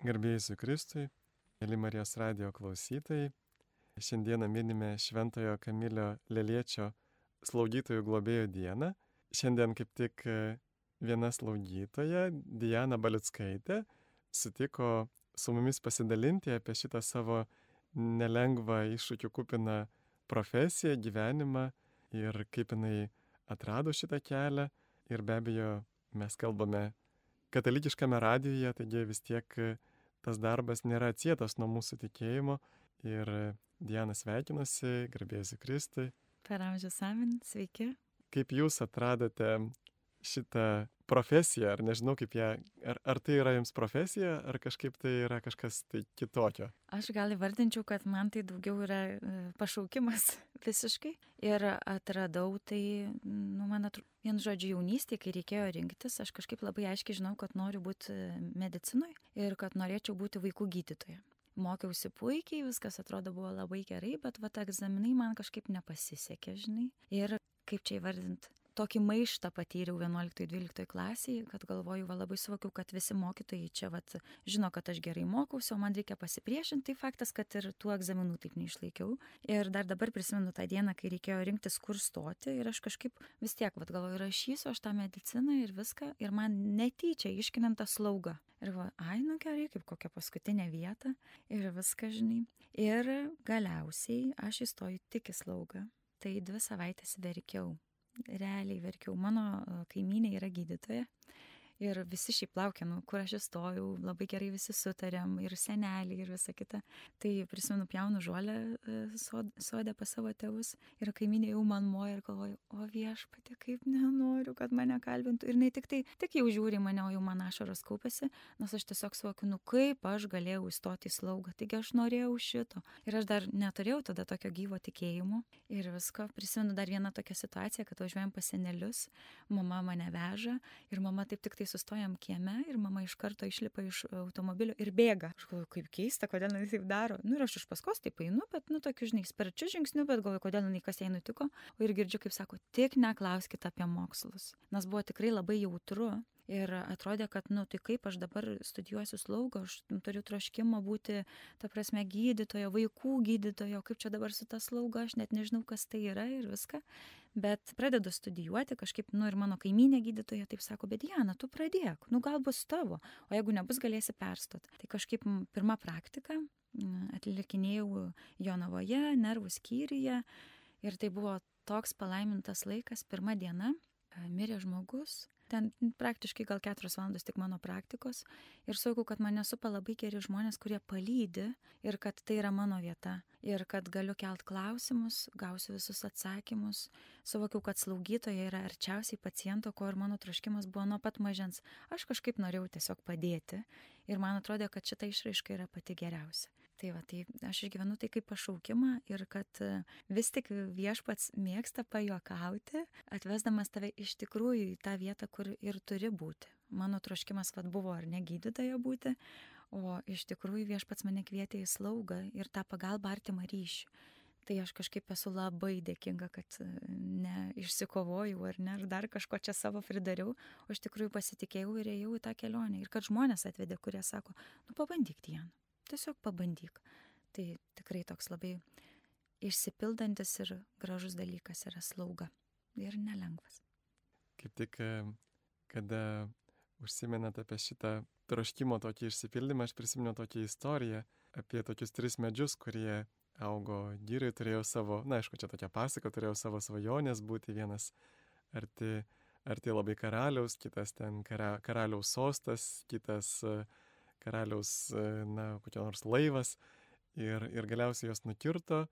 Garbėjai Kristui, mėly Marijos radio klausytojai. Šiandieną minime Šventojo Kamilio Leliečio slaugytojų globėjo dieną. Šiandien kaip tik e, viena slaugytoja, Diana Baliutskaitė, sutiko su mumis pasidalinti apie šitą savo nelengvą iššūkių kupiną profesiją, gyvenimą ir kaip jinai atrado šitą kelią. Ir be abejo, mes kalbame katalikiškame radijoje, taigi vis tiek tas darbas nėra atsietas nuo mūsų tikėjimo. Ir Diana sveikinusi, garbėjusi Kristui. Per amžių samin, sveiki. Kaip jūs atradote šitą profesiją, ar nežinau kaip ją, ar, ar tai yra jums profesija, ar kažkaip tai yra kažkas tai kitokio? Aš gal įvardinčiau, kad man tai daugiau yra e, pašaukimas visiškai. Ir atradau tai, nu, man atrodo, vien žodžiu jaunystėje, kai reikėjo rinktis, aš kažkaip labai aiškiai žinau, kad noriu būti medicinoje ir kad norėčiau būti vaikų gydytoja mokiausi puikiai, viskas atrodo buvo labai gerai, bet va, egzaminai man kažkaip nepasisekė, žinai. Ir kaip čia įvardinti, tokį maištą patyriau 11-12 klasėje, kad galvoju, va labai suvokiau, kad visi mokytojai čia vat, žino, kad aš gerai mokausi, o man reikia pasipriešinti. Tai faktas, kad ir tų egzaminų taip neišlaikiau. Ir dar dabar prisimenu tą dieną, kai reikėjo rinktis, kur stoti. Ir aš kažkaip vis tiek, vad galvoju, rašysiu aš tą mediciną ir viską. Ir man netyčia iškinant tą slaugą. Ir va, ai, nu gerai, kaip kokia paskutinė vieta. Ir viską, žinai. Ir galiausiai aš įstoju tik į slaugą. Tai dvi savaitės verkiau realiai verkiau. Mano e, kaimynė yra gydytoja Ir visi šiaip laukia, nu, kur aš įstojau, labai gerai visi sutarėm, ir seneliai, ir visa kita. Tai prisimenu, jaunu žolę e, sodė pas savo tėvus ir kaiminė jau man moja ir galvoju, o viešpatė, kaip nenoriu, kad mane kalbintų. Ir ne tik tai, tik jau žiūri mane, o jau man ašaros kaupėsi, nes aš tiesiog suvokiu, nu kaip aš galėjau įstoti į slaugą, taigi aš norėjau šito. Ir aš dar neturėjau tada tokio gyvo tikėjimo ir visko. Prisimenu dar vieną tokią situaciją, kad važiuojam pas senelius, mama mane veža ir mama taip tik tai sustojam kieme ir mama iš karto išlipa iš automobilio ir bėga. Aš galvoju, kaip keista, kodėl jinai taip daro. Nu ir aš iš paskos taip einu, bet, nu, tokiu, žinai, sparčiu žingsniu, bet galvoju, kodėl jinai kas jai nutiko. O ir girdžiu, kaip sako, tik neklauskite apie mokslus. Nes buvo tikrai labai jautru Ir atrodė, kad, nu, tai kaip aš dabar studijuosiu slaugą, aš turiu troškimą būti, ta prasme, gydytojo, vaikų gydytojo, kaip čia dabar su ta slauga, aš net nežinau, kas tai yra ir viską. Bet pradedu studijuoti, kažkaip, nu, ir mano kaiminė gydytoja taip sako, bet Jana, tu pradėk, nu, gal bus tavo, o jeigu nebus, galėsi perstot. Tai kažkaip pirmą praktiką atlikinėjau Jonavoje, nervų skyriuje ir tai buvo toks palaimintas laikas, pirmą dieną mirė žmogus ten praktiškai gal keturios valandos tik mano praktikos ir sakau, kad mane supa labai geri žmonės, kurie palydi ir kad tai yra mano vieta ir kad galiu kelt klausimus, gausiu visus atsakymus. Suvokiau, kad slaugytoja yra arčiausiai paciento, ko ir mano troškimas buvo nuo pat mažens. Aš kažkaip norėjau tiesiog padėti ir man atrodė, kad šita išraiška yra pati geriausia. Tai va, tai aš išgyvenu tai kaip pašaukimą ir kad e, vis tik viešpats mėgsta pajuokauti, atvesdamas tave iš tikrųjų į tą vietą, kur ir turi būti. Mano troškimas vad buvo ar ne gydytojo būti, o iš tikrųjų viešpats mane kvietė į slaugą ir tą pagalbą artimą ryšį. Tai aš kažkaip esu labai dėkinga, kad e, ne išsikovojau ar ne, ar dar kažko čia savo pridariau, o iš tikrųjų pasitikėjau ir ėjau į tą kelionę. Ir kad žmonės atvedė, kurie sako, nu pabandyk, Diena tiesiog pabandyk. Tai tikrai toks labai išsipildantis ir gražus dalykas yra slauga. Ir nelengvas. Kaip tik, e, kada užsimenat apie šitą troškimo tokį išsipildymą, aš prisimenu tokią istoriją apie tokius tris medžius, kurie augo gyrai, turėjo savo, na aišku, čia tokia pasaka, turėjo savo svajonės būti vienas arti, arti labai karaliaus, kitas ten kara, karaliaus sostas, kitas uh, karaliaus, e, na, kokia nors laivas ir, ir galiausiai jos nukirto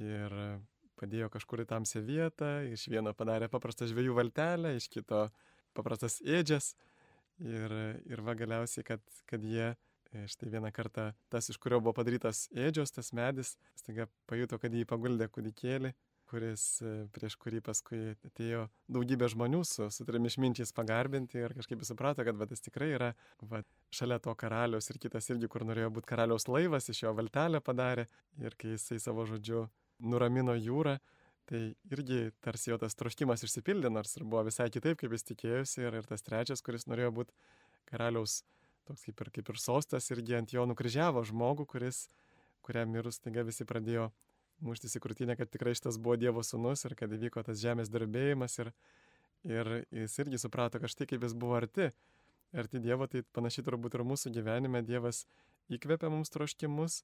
ir padėjo kažkur į tamsią vietą, iš vieno padarė paprastą žvėjų valtelę, iš kito paprastas ėdžias ir, ir va galiausiai, kad, kad jie e, Štai vieną kartą tas, iš kurio buvo padarytas ėdžios, tas medis, staiga pajuto, kad jį paguldė kūdikėlį kuris e, prieš kurį paskui atėjo daugybė žmonių su, su trim išminčiais pagarbinti ir kažkaip suprato, kad va, tas tikrai yra va, šalia to karaliaus ir kitas irgi, kur norėjo būti karaliaus laivas, iš jo valtelę padarė ir kai jisai savo žodžiu nuramino jūrą, tai irgi tarsi jo tas troškimas išsipildė, nors ir buvo visai kitaip, kaip jis tikėjosi ir, ir tas trečias, kuris norėjo būti karaliaus toks kaip ir, kaip ir sostas irgi ant jo nukryžiavo žmogų, kuris, kuriam mirus taiga visi pradėjo muštis į krūtinę, kad tikrai šitas buvo Dievo sūnus ir kad įvyko tas žemės darbėjimas ir, ir jis irgi suprato, kad štai kaip jis buvo arti, arti Dievo, tai panašiai turbūt ir mūsų gyvenime Dievas įkvepia mums troškimus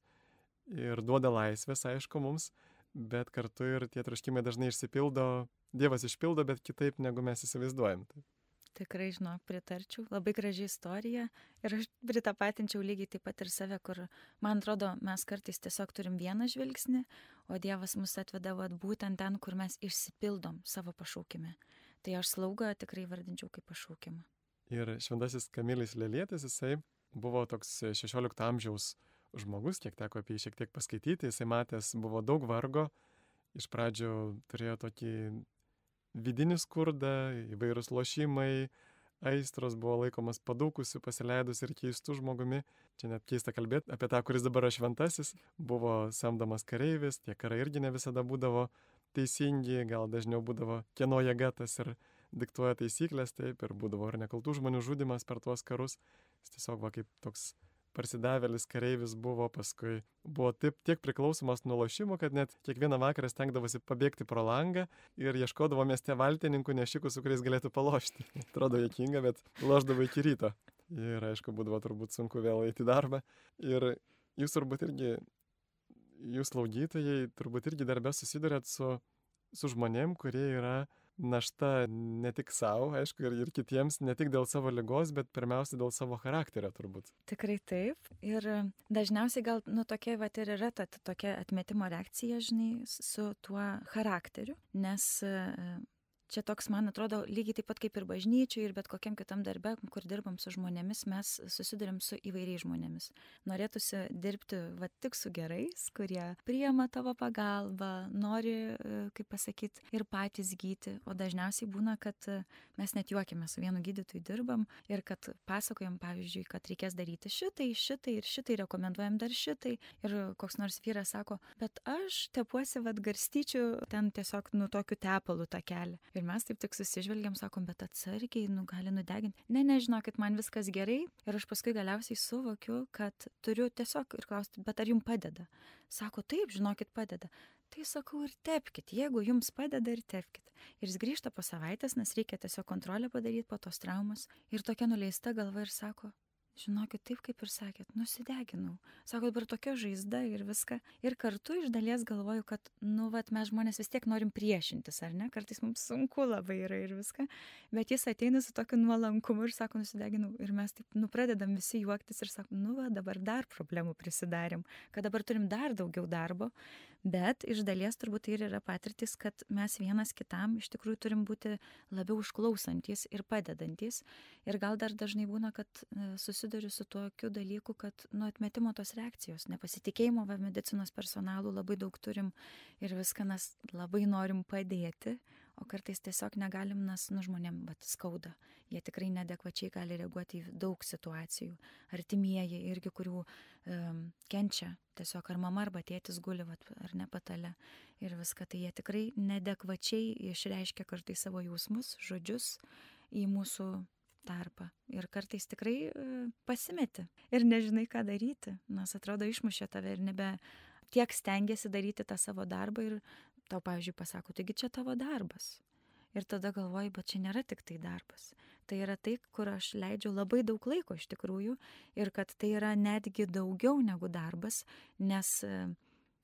ir duoda laisvės, aišku, mums, bet kartu ir tie troškimai dažnai išsipildo, Dievas išpildo, bet kitaip negu mes įsivaizduojam. Taip. Tikrai, žinok, pritarčiau. Labai graži istorija. Ir aš pritapatinčiau lygiai taip pat ir save, kur, man atrodo, mes kartais tiesiog turim vieną žvilgsnį, o Dievas mus atvedavo būtent ten, kur mes išsipildom savo pašaukime. Tai aš slaugą tikrai vardinčiau kaip pašaukimą. Ir šventasis Kamilis Lėlėtis, jisai buvo toks 16 amžiaus žmogus, kiek teko apie jį šiek tiek paskaityti, jisai matęs buvo daug vargo, iš pradžių turėjo tokį vidinį skurdą, įvairūs lošimai, aistros buvo laikomas padūkusiu, pasileidus ir keistų žmogumi. Čia net keista kalbėti apie tą, kuris dabar yra šventasis, buvo samdomas kareivis, tie karai irgi ne visada būdavo teisingi, gal dažniau būdavo kieno jėga tas ir diktuoja taisyklės, taip, ir būdavo ir nekaltų žmonių žudimas per tuos karus. Jis tiesiog va kaip toks parsidavėlis kareivis buvo, paskui buvo taip tiek priklausomas nuo lošimų, kad net kiekvieną vakarą stengdavosi pabėgti pro langą ir ieškodavo mieste valtininkų nešikų, su kuriais galėtų palošti. Atrodo jokinga, bet loždavo iki ryto. Ir aišku, būdavo turbūt sunku vėl eiti į darbą. Ir jūs turbūt irgi, jūs laugytojai, turbūt irgi darbę susidurėt su, su žmonėm, kurie yra našta ne tik savo, aišku, ir, ir kitiems, ne tik dėl savo lygos, bet pirmiausia dėl savo charakterio turbūt. Tikrai taip. Ir dažniausiai gal, nu, tokia, va, ir yra ta tokia atmetimo reakcija, žinai, su tuo charakteriu, nes čia toks, man atrodo, lygiai taip pat kaip ir bažnyčiui, ir bet kokiam kitam darbė, kur dirbam su žmonėmis, mes susidurėm su įvairiais žmonėmis. Norėtųsi dirbti va tik su gerais, kurie priema tavo pagalbą, nori, e, kaip pasakyti, ir patys gyti. O dažniausiai būna, kad e, mes net juokiamės su vienu gydytoju dirbam ir kad pasakojam, pavyzdžiui, kad reikės daryti šitai, šitai ir šitai, rekomenduojam dar šitai. Ir koks nors vyras sako, bet aš tepuosi vad garstyčių ten tiesiog nu tokiu tepalu tą kelią. Ir mes taip tik susižvelgiam, sakom, bet atsargiai, nu gali nudeginti. Ne, nežinokit, man viskas gerai. Ir aš paskui galiausiai suvokiu, kad turiu tiesiog ir klausti, bet ar jums padeda? Sako, taip, žinokit, padeda. Tai sakau, ir tepkite, jeigu jums padeda, ir tepkite. Ir jis grįžta po savaitės, nes reikia tiesiog kontrolę padaryti po tos traumas. Ir tokia nuleista galva ir sako, Žinokit, taip kaip ir sakėt, nusideginau. Sako, dabar tokia žaizda ir viską. Ir kartu iš dalies galvoju, kad, nu, vat, mes žmonės vis tiek norim priešintis, ar ne? Kartais mums sunku labai yra ir viską. Bet jis ateina su tokiu nuolankumu ir sako, nusideginau. Ir mes taip, nu, pradedam visi juoktis ir sakom, nu, va, dabar dar problemų prisidarėm, kad dabar turim dar daugiau darbo. Bet iš dalies turbūt tai ir yra patirtis, kad mes vienas kitam iš tikrųjų turim būti labiau užklausantis ir padedantis. Ir gal dar dažnai būna, kad e, susiduriu su tokiu dalyku, kad nuo atmetimo tos reakcijos, nepasitikėjimo va medicinos personalų labai daug turim ir viską mes labai norim padėti, o kartais tiesiog negalim, nes nu žmonėm bet skauda. Jie tikrai nedekvačiai gali reaguoti į daug situacijų. Artimieji irgi, kurių um, kenčia tiesiog ar mama arba tėtis guli, vat, ar ne patale. Ir viską, tai jie tikrai nedekvačiai išreiškia kartais savo jausmus, žodžius į mūsų tarpą. Ir kartais tikrai uh, pasimeti ir nežinai, ką daryti, nes atrodo išmušė tave ir nebe tiek stengiasi daryti tą savo darbą ir tau, pavyzdžiui, pasako, taigi čia tavo darbas. Ir tada galvoji, bet čia nėra tik tai darbas. Tai yra tai, kur aš leidžiu labai daug laiko iš tikrųjų ir kad tai yra netgi daugiau negu darbas, nes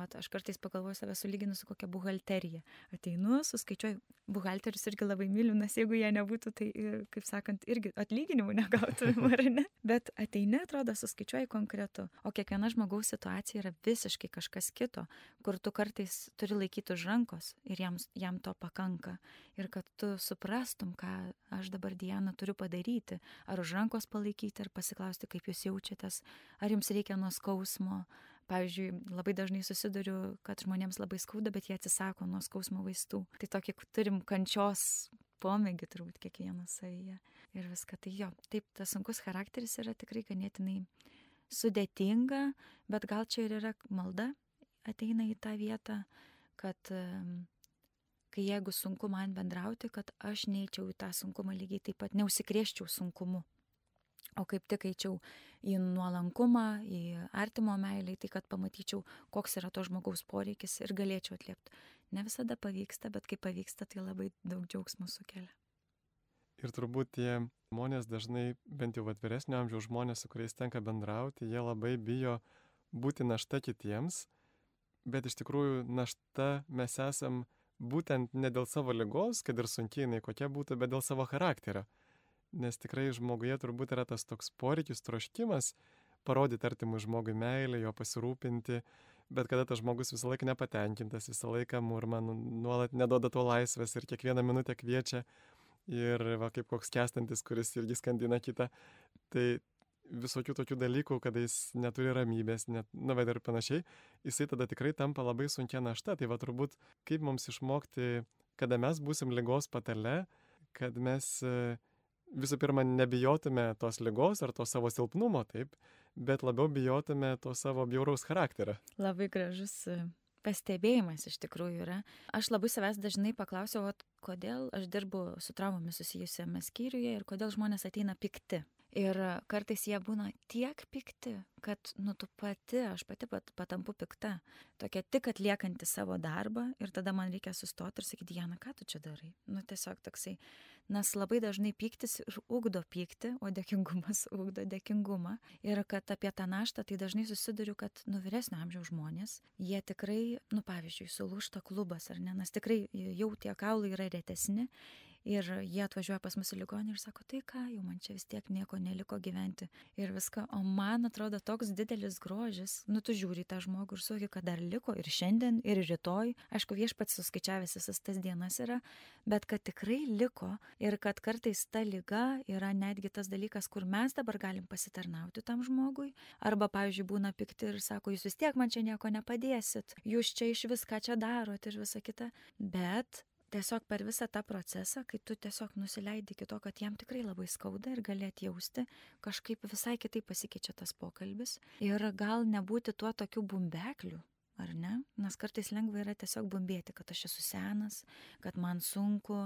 Mat, aš kartais pagalvoju save sulyginu su kokia buhalterija. Ateinu, suskaičiuoju, buhalterius irgi labai myliu, nes jeigu jie nebūtų, tai, kaip sakant, irgi atlyginimų negautų, ar ne? Bet ateini, atrodo, suskaičiuoji konkretu. O kiekviena žmogaus situacija yra visiškai kažkas kito, kur tu kartais turi laikyti už rankos ir jam, jam to pakanka. Ir kad tu suprastum, ką aš dabar dieną turiu padaryti. Ar už rankos palaikyti, ar pasiklausti, kaip jūs jaučiatės, ar jums reikia nuo skausmo Pavyzdžiui, labai dažnai susiduriu, kad žmonėms labai skauda, bet jie atsisako nuo skausmo vaistų. Tai tokį turim kančios pomėgį turbūt kiekvienas savyje. Ir viską. Tai jo, taip, tas sunkus charakteris yra tikrai ganėtinai sudėtinga, bet gal čia ir yra malda ateina į tą vietą, kad kai jeigu sunku man bendrauti, kad aš neįčiau į tą sunkumą lygiai taip pat, neusikrėščiau sunkumu. O kaip tik eičiau į nuolankumą, į artimo meilį, tai kad pamatyčiau, koks yra to žmogaus poreikis ir galėčiau atliepti. Ne visada pavyksta, bet kai pavyksta, tai labai daug džiaugsmo sukelia. Ir turbūt tie žmonės dažnai, bent jau atviresnio amžiaus žmonės, su kuriais tenka bendrauti, jie labai bijo būti našta kitiems, bet iš tikrųjų našta mes esam būtent ne dėl savo lygos, kad ir sunkiai jinai kokia būtų, bet dėl savo charakterio nes tikrai žmoguje turbūt yra tas toks poreikis, troškimas parodyti artimui žmogui meilę, jo pasirūpinti, bet kada tas žmogus visą laiką nepatenkintas, visą laiką murma, nu, nuolat nedoda to laisvės ir kiekvieną minutę kviečia ir va kaip koks kestantis, kuris irgi skandina kitą. Tai visokių tokių dalykų, kada jis neturi ramybės, net, na, bet ir panašiai, jisai tada tikrai tampa labai sunkia našta. Tai va turbūt kaip mums išmokti, kada mes būsim lygos patale, kad mes uh, visų pirma, nebijotume tos lygos ar to savo silpnumo, taip, bet labiau bijotume to savo bjauraus charakterio. Labai gražus e, pastebėjimas iš tikrųjų yra. Aš labai savęs dažnai paklausiau, kodėl aš dirbu su traumomis susijusiame skyriuje ir kodėl žmonės ateina pikti. Ir kartais jie būna tiek pikti, kad, nu, tu pati, aš pati pat, patampu pikta. Tokia tik atliekanti savo darbą ir tada man reikia sustoti ir sakyti, Jana, ką tu čia darai? Nu, tiesiog toksai. Nes labai dažnai pyktis ir ugdo pykti, o dėkingumas ugdo dėkingumą. Ir kad apie tą naštą, tai dažnai susiduriu, kad, nu, vyresnio amžiaus žmonės, jie tikrai, nu, pavyzdžiui, sulūšta klubas, ar ne, nes tikrai jau tie kaulai yra retesni Ir jie atvažiuoja pas mus į ligonį ir sako, tai ką, jau man čia vis tiek nieko neliko gyventi. Ir viską, o man atrodo toks didelis grožis, nu tu žiūri tą žmogų ir suvoki, kad dar liko ir šiandien, ir rytoj. Aišku, viešpats suskaičiavęs visas tas dienas yra, bet kad tikrai liko ir kad kartais ta lyga yra netgi tas dalykas, kur mes dabar galim pasitarnauti tam žmogui. Arba, pavyzdžiui, būna pikti ir sako, jūs vis tiek man čia nieko nepadėsit, jūs čia iš viską čia darot ir visa kita. Bet tiesiog per visą tą procesą, kai tu tiesiog nusileidi iki to, kad jam tikrai labai skauda ir gali atjausti, kažkaip visai kitaip pasikeičia tas pokalbis. Ir gal nebūti tuo tokiu bumbekliu, ar ne? Nes kartais lengva yra tiesiog bumbėti, kad aš esu senas, kad man sunku,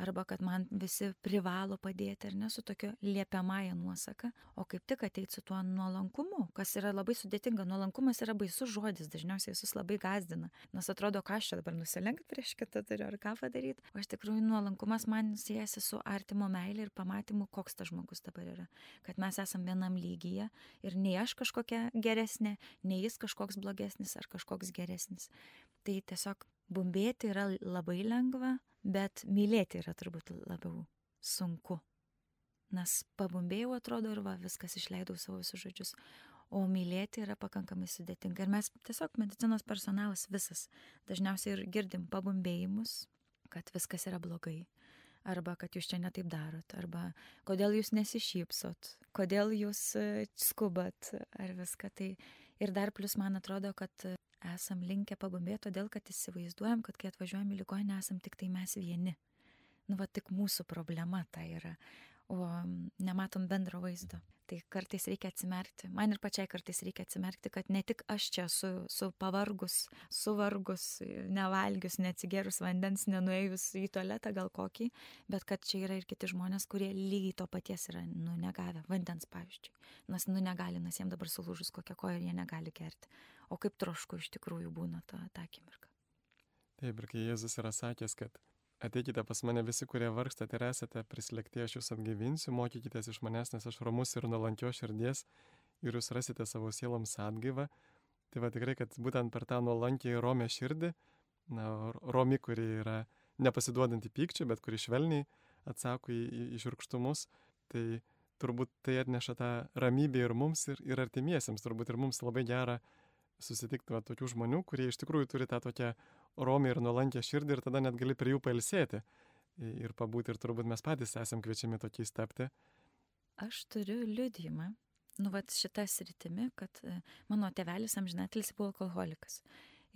arba kad man visi privalo padėti, ar ne, su tokia liepiamąją nuosaka, o kaip tik ateiti su tuo nuolankumu, kas yra labai sudėtinga. Nuolankumas yra baisus žodis, dažniausiai visus labai gazdina, nes atrodo, ką aš čia dabar nusilenkti prieš kitą turiu, ar ką padaryti. O iš tikrųjų nuolankumas man siejasi su artimo meilė ir pamatymu, koks tas žmogus dabar yra. Kad mes esame vienam lygyje ir nei aš kažkokia geresnė, nei jis kažkoks blogesnis ar kažkoks koks geresnis. Tai tiesiog bumbėti yra labai lengva, bet mylėti yra turbūt labiau sunku. Nes pabumbėjau atrodo ir va, viskas išleidau savo visus žodžius. O mylėti yra pakankamai sudėtinga. Ir mes tiesiog medicinos personalas visas dažniausiai ir girdim pabumbėjimus, kad viskas yra blogai. Arba kad jūs čia netaip darot, arba kodėl jūs nesišypsot, kodėl jūs e, skubat, ar viską. Tai ir dar plus man atrodo, kad esam linkę pabumbėti, todėl kad įsivaizduojam, kad kai atvažiuojam į ligoninę, esam tik tai mes vieni. Nu, va, tik mūsų problema tai yra, o nematom bendro vaizdo. Tai kartais reikia atsimerkti. Man ir pačiai kartais reikia atsimerkti, kad ne tik aš čia su, su pavargus, suvargus, nevalgius, neatsigerus vandens, nenuėjus į tualetą gal kokį, bet kad čia yra ir kiti žmonės, kurie lygiai to paties yra, nu, negavę vandens, pavyzdžiui. Nes, nu, negali, nes jiems dabar sulūžus kokią koją ir jie negali gerti o kaip trošku iš tikrųjų būna ta, ta akimirka. Taip, ir kai Jėzus yra sakęs, kad ateikite pas mane visi, kurie vargstate ir esate prislėgti, aš jūs atgyvinsiu, mokykitės iš manęs, nes aš ramus ir nuolankio širdies ir jūs rasite savo sieloms atgyvą. Tai va tikrai, kad būtent per tą nuolankiai romę širdį, na, romi, kuri yra nepasiduodanti pykčiui, bet kuri švelniai atsako į, į, į širkštumus, tai turbūt tai atneša tą ramybę ir mums, ir, ir artimiesiems, turbūt ir mums labai gera susitikti va, tokių žmonių, kurie iš tikrųjų turi tą tokią romį ir nuolankę širdį ir tada net gali prie jų pailsėti. Ir pabūti ir turbūt mes patys esam kviečiami tokiais tapti. Aš turiu liudymą, nu, va, šitą sritimi, kad e, mano tėvelis amžinatelis buvo alkoholikas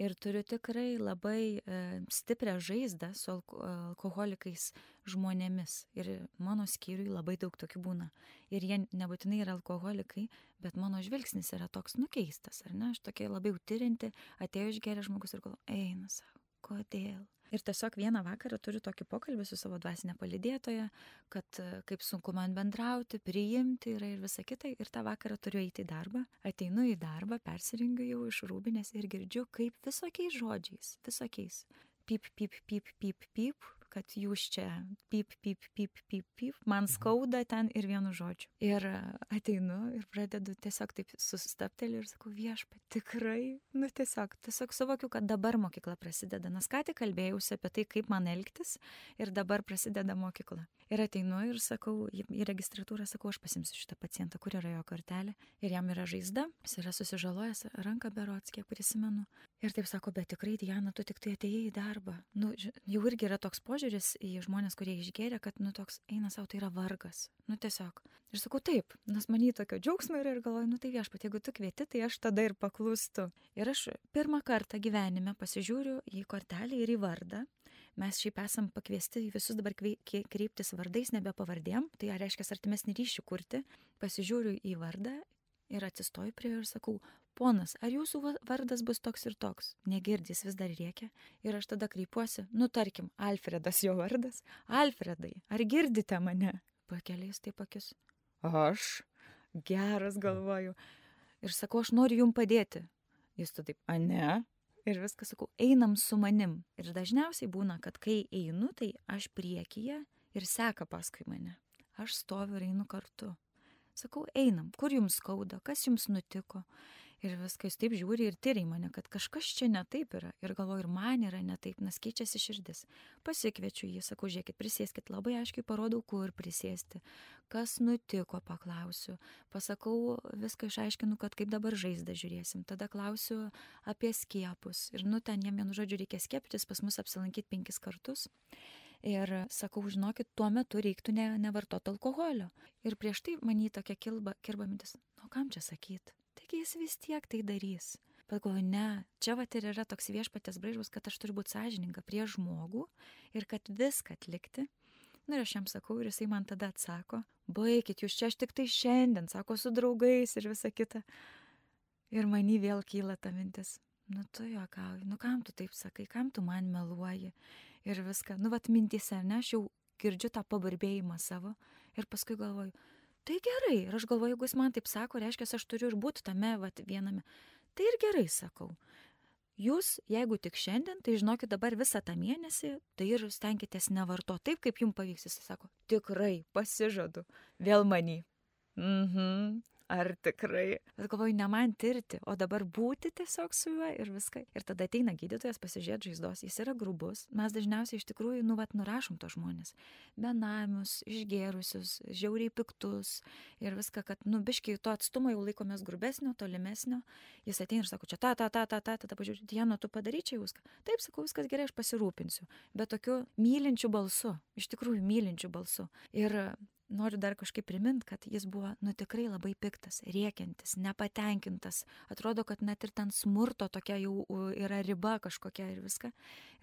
ir turiu tikrai labai e, stiprią žaizdą su alko, alkoholikais žmonėmis. Ir mano skyriui labai daug tokių būna. Ir jie nebūtinai yra alkoholikai, bet mano žvilgsnis yra toks nukeistas, ar ne? Aš tokia labai tyrinti, atėjo išgeria žmogus ir galvoju, eina savo, kodėl? Ir tiesiog vieną vakarą turiu tokį pokalbį su savo dvasinė palidėtoja, kad e, kaip sunku man bendrauti, priimti yra ir visa kita. Ir tą vakarą turiu eiti į darbą. Ateinu į darbą, persirengiu jau iš rūbinės ir girdžiu, kaip visokiais žodžiais, visokiais. Pip, pip, pip, pip, pip, kad jūs čia pip, pip, pip, pip, pip, man mhm. skauda ten ir vienu žodžiu. Ir ateinu ir pradedu tiesiog taip sustabtelį ir sakau, viešpat, tikrai, nu tiesiog, tiesiog suvokiu, kad dabar mokykla prasideda, nes ką tik kalbėjausi apie tai, kaip man elgtis ir dabar prasideda mokykla. Ir ateinu ir sakau, į registratūrą sakau, aš pasimsiu šitą pacientą, kur yra jo kortelė. Ir jam yra žaizda, jis yra susižalojęs, ranką berots, kiek prisimenu. Ir taip sako, bet tikrai, Diana, tu tik tai atėjai į darbą. Nu, jau irgi yra toks požiūris į žmonės, kurie išgėrė, kad, nu, toks eina savo, tai yra vargas. Nu, tiesiog. Ir sakau, taip, nes man į tokio džiaugsmo yra ir galvoju, nu, tai viešpat, jeigu tu kvieti, tai aš tada ir paklūstu. Ir aš pirmą kartą gyvenime pasižiūriu į kortelę ir į vardą mes šiaip esam pakviesti visus dabar kreiptis vardais, nebe pavardėm, tai reiškia artimesnį ryšį kurti, pasižiūriu į vardą ir atsistoju prie jo ir sakau, ponas, ar jūsų vardas bus toks ir toks? Negirdys vis dar reikia. Ir aš tada kreipiuosi, nu tarkim, Alfredas jo vardas. Alfredai, ar girdite mane? Pakeliais taip akis. Aš. Geras galvoju. Ir sakau, aš noriu jums padėti. Jis tu taip, a ne? ir viskas sakau, einam su manim. Ir dažniausiai būna, kad kai einu, tai aš priekyje ir seka paskui mane. Aš stoviu ir einu kartu. Sakau, einam, kur jums skauda, kas jums nutiko. Ir viskas taip žiūri ir tyriai mane, kad kažkas čia ne taip yra. Ir galvoju, ir man yra ne taip, nes keičiasi širdis. Pasikviečiu jį, sakau, žiūrėkit, prisėskit, labai aiškiai parodau, kur prisėsti. Kas nutiko, paklausiu. Pasakau, viską išaiškinu, kad kaip dabar žaizdą žiūrėsim. Tada klausiu apie skiepus. Ir nu ten jam vienu žodžiu reikia skiepytis, pas mus apsilankyti penkis kartus. Ir sakau, žinokit, tuo metu reiktų ne, nevartoti alkoholio. Ir prieš tai man į tokia kilba, kirba mintis, nu kam čia sakyti? taigi jis vis tiek tai darys. Bet galvoju, ne, čia va ir yra toks viešpatės braižas, kad aš turiu būti sąžininga prie žmogų ir kad viską atlikti. Na ir aš jam sakau ir jisai man tada atsako, baikit, jūs čia aš tik tai šiandien, sako, su draugais ir visa kita. Ir manį vėl kyla ta mintis, nu tu juokauji, nu kam tu taip sakai, kam tu man meluoji ir viską, nu vat mintys, ar ne, aš jau girdžiu tą pabarbėjimą savo ir paskui galvoju, tai gerai. Ir aš galvoju, jeigu jis man taip sako, reiškia, aš turiu ir būti tame, vat, viename. Tai ir gerai, sakau. Jūs, jeigu tik šiandien, tai žinokit dabar visą tą mėnesį, tai ir stenkitės nevarto taip, kaip jums pavyks. Jis sako, tikrai, pasižadu, vėl manį. Mhm ar tikrai. Bet galvoju, ne man tirti, o dabar būti tiesiog su juo ir viską. Ir tada ateina gydytojas pasižiūrėti žaizdos, jis yra grubus. Mes dažniausiai iš tikrųjų, nu, vat, nurašom to žmonės. Benamius, išgerusius, žiauriai piktus ir viską, kad, nu, biškiai to atstumo jau laikomės grubesnio, tolimesnio. Jis ateina ir sako, čia ta, ta, ta, ta, ta, tada pažiūrėti, Diena, tu padaryčiai viską. Taip, sakau, viskas gerai, aš pasirūpinsiu. Bet tokiu mylinčiu balsu, iš tikrųjų mylinčiu balsu. Ir noriu dar kažkaip primint, kad jis buvo, nu tikrai labai piktas, rėkiantis, nepatenkintas. Atrodo, kad net ir ten smurto tokia jau yra riba kažkokia ir viską.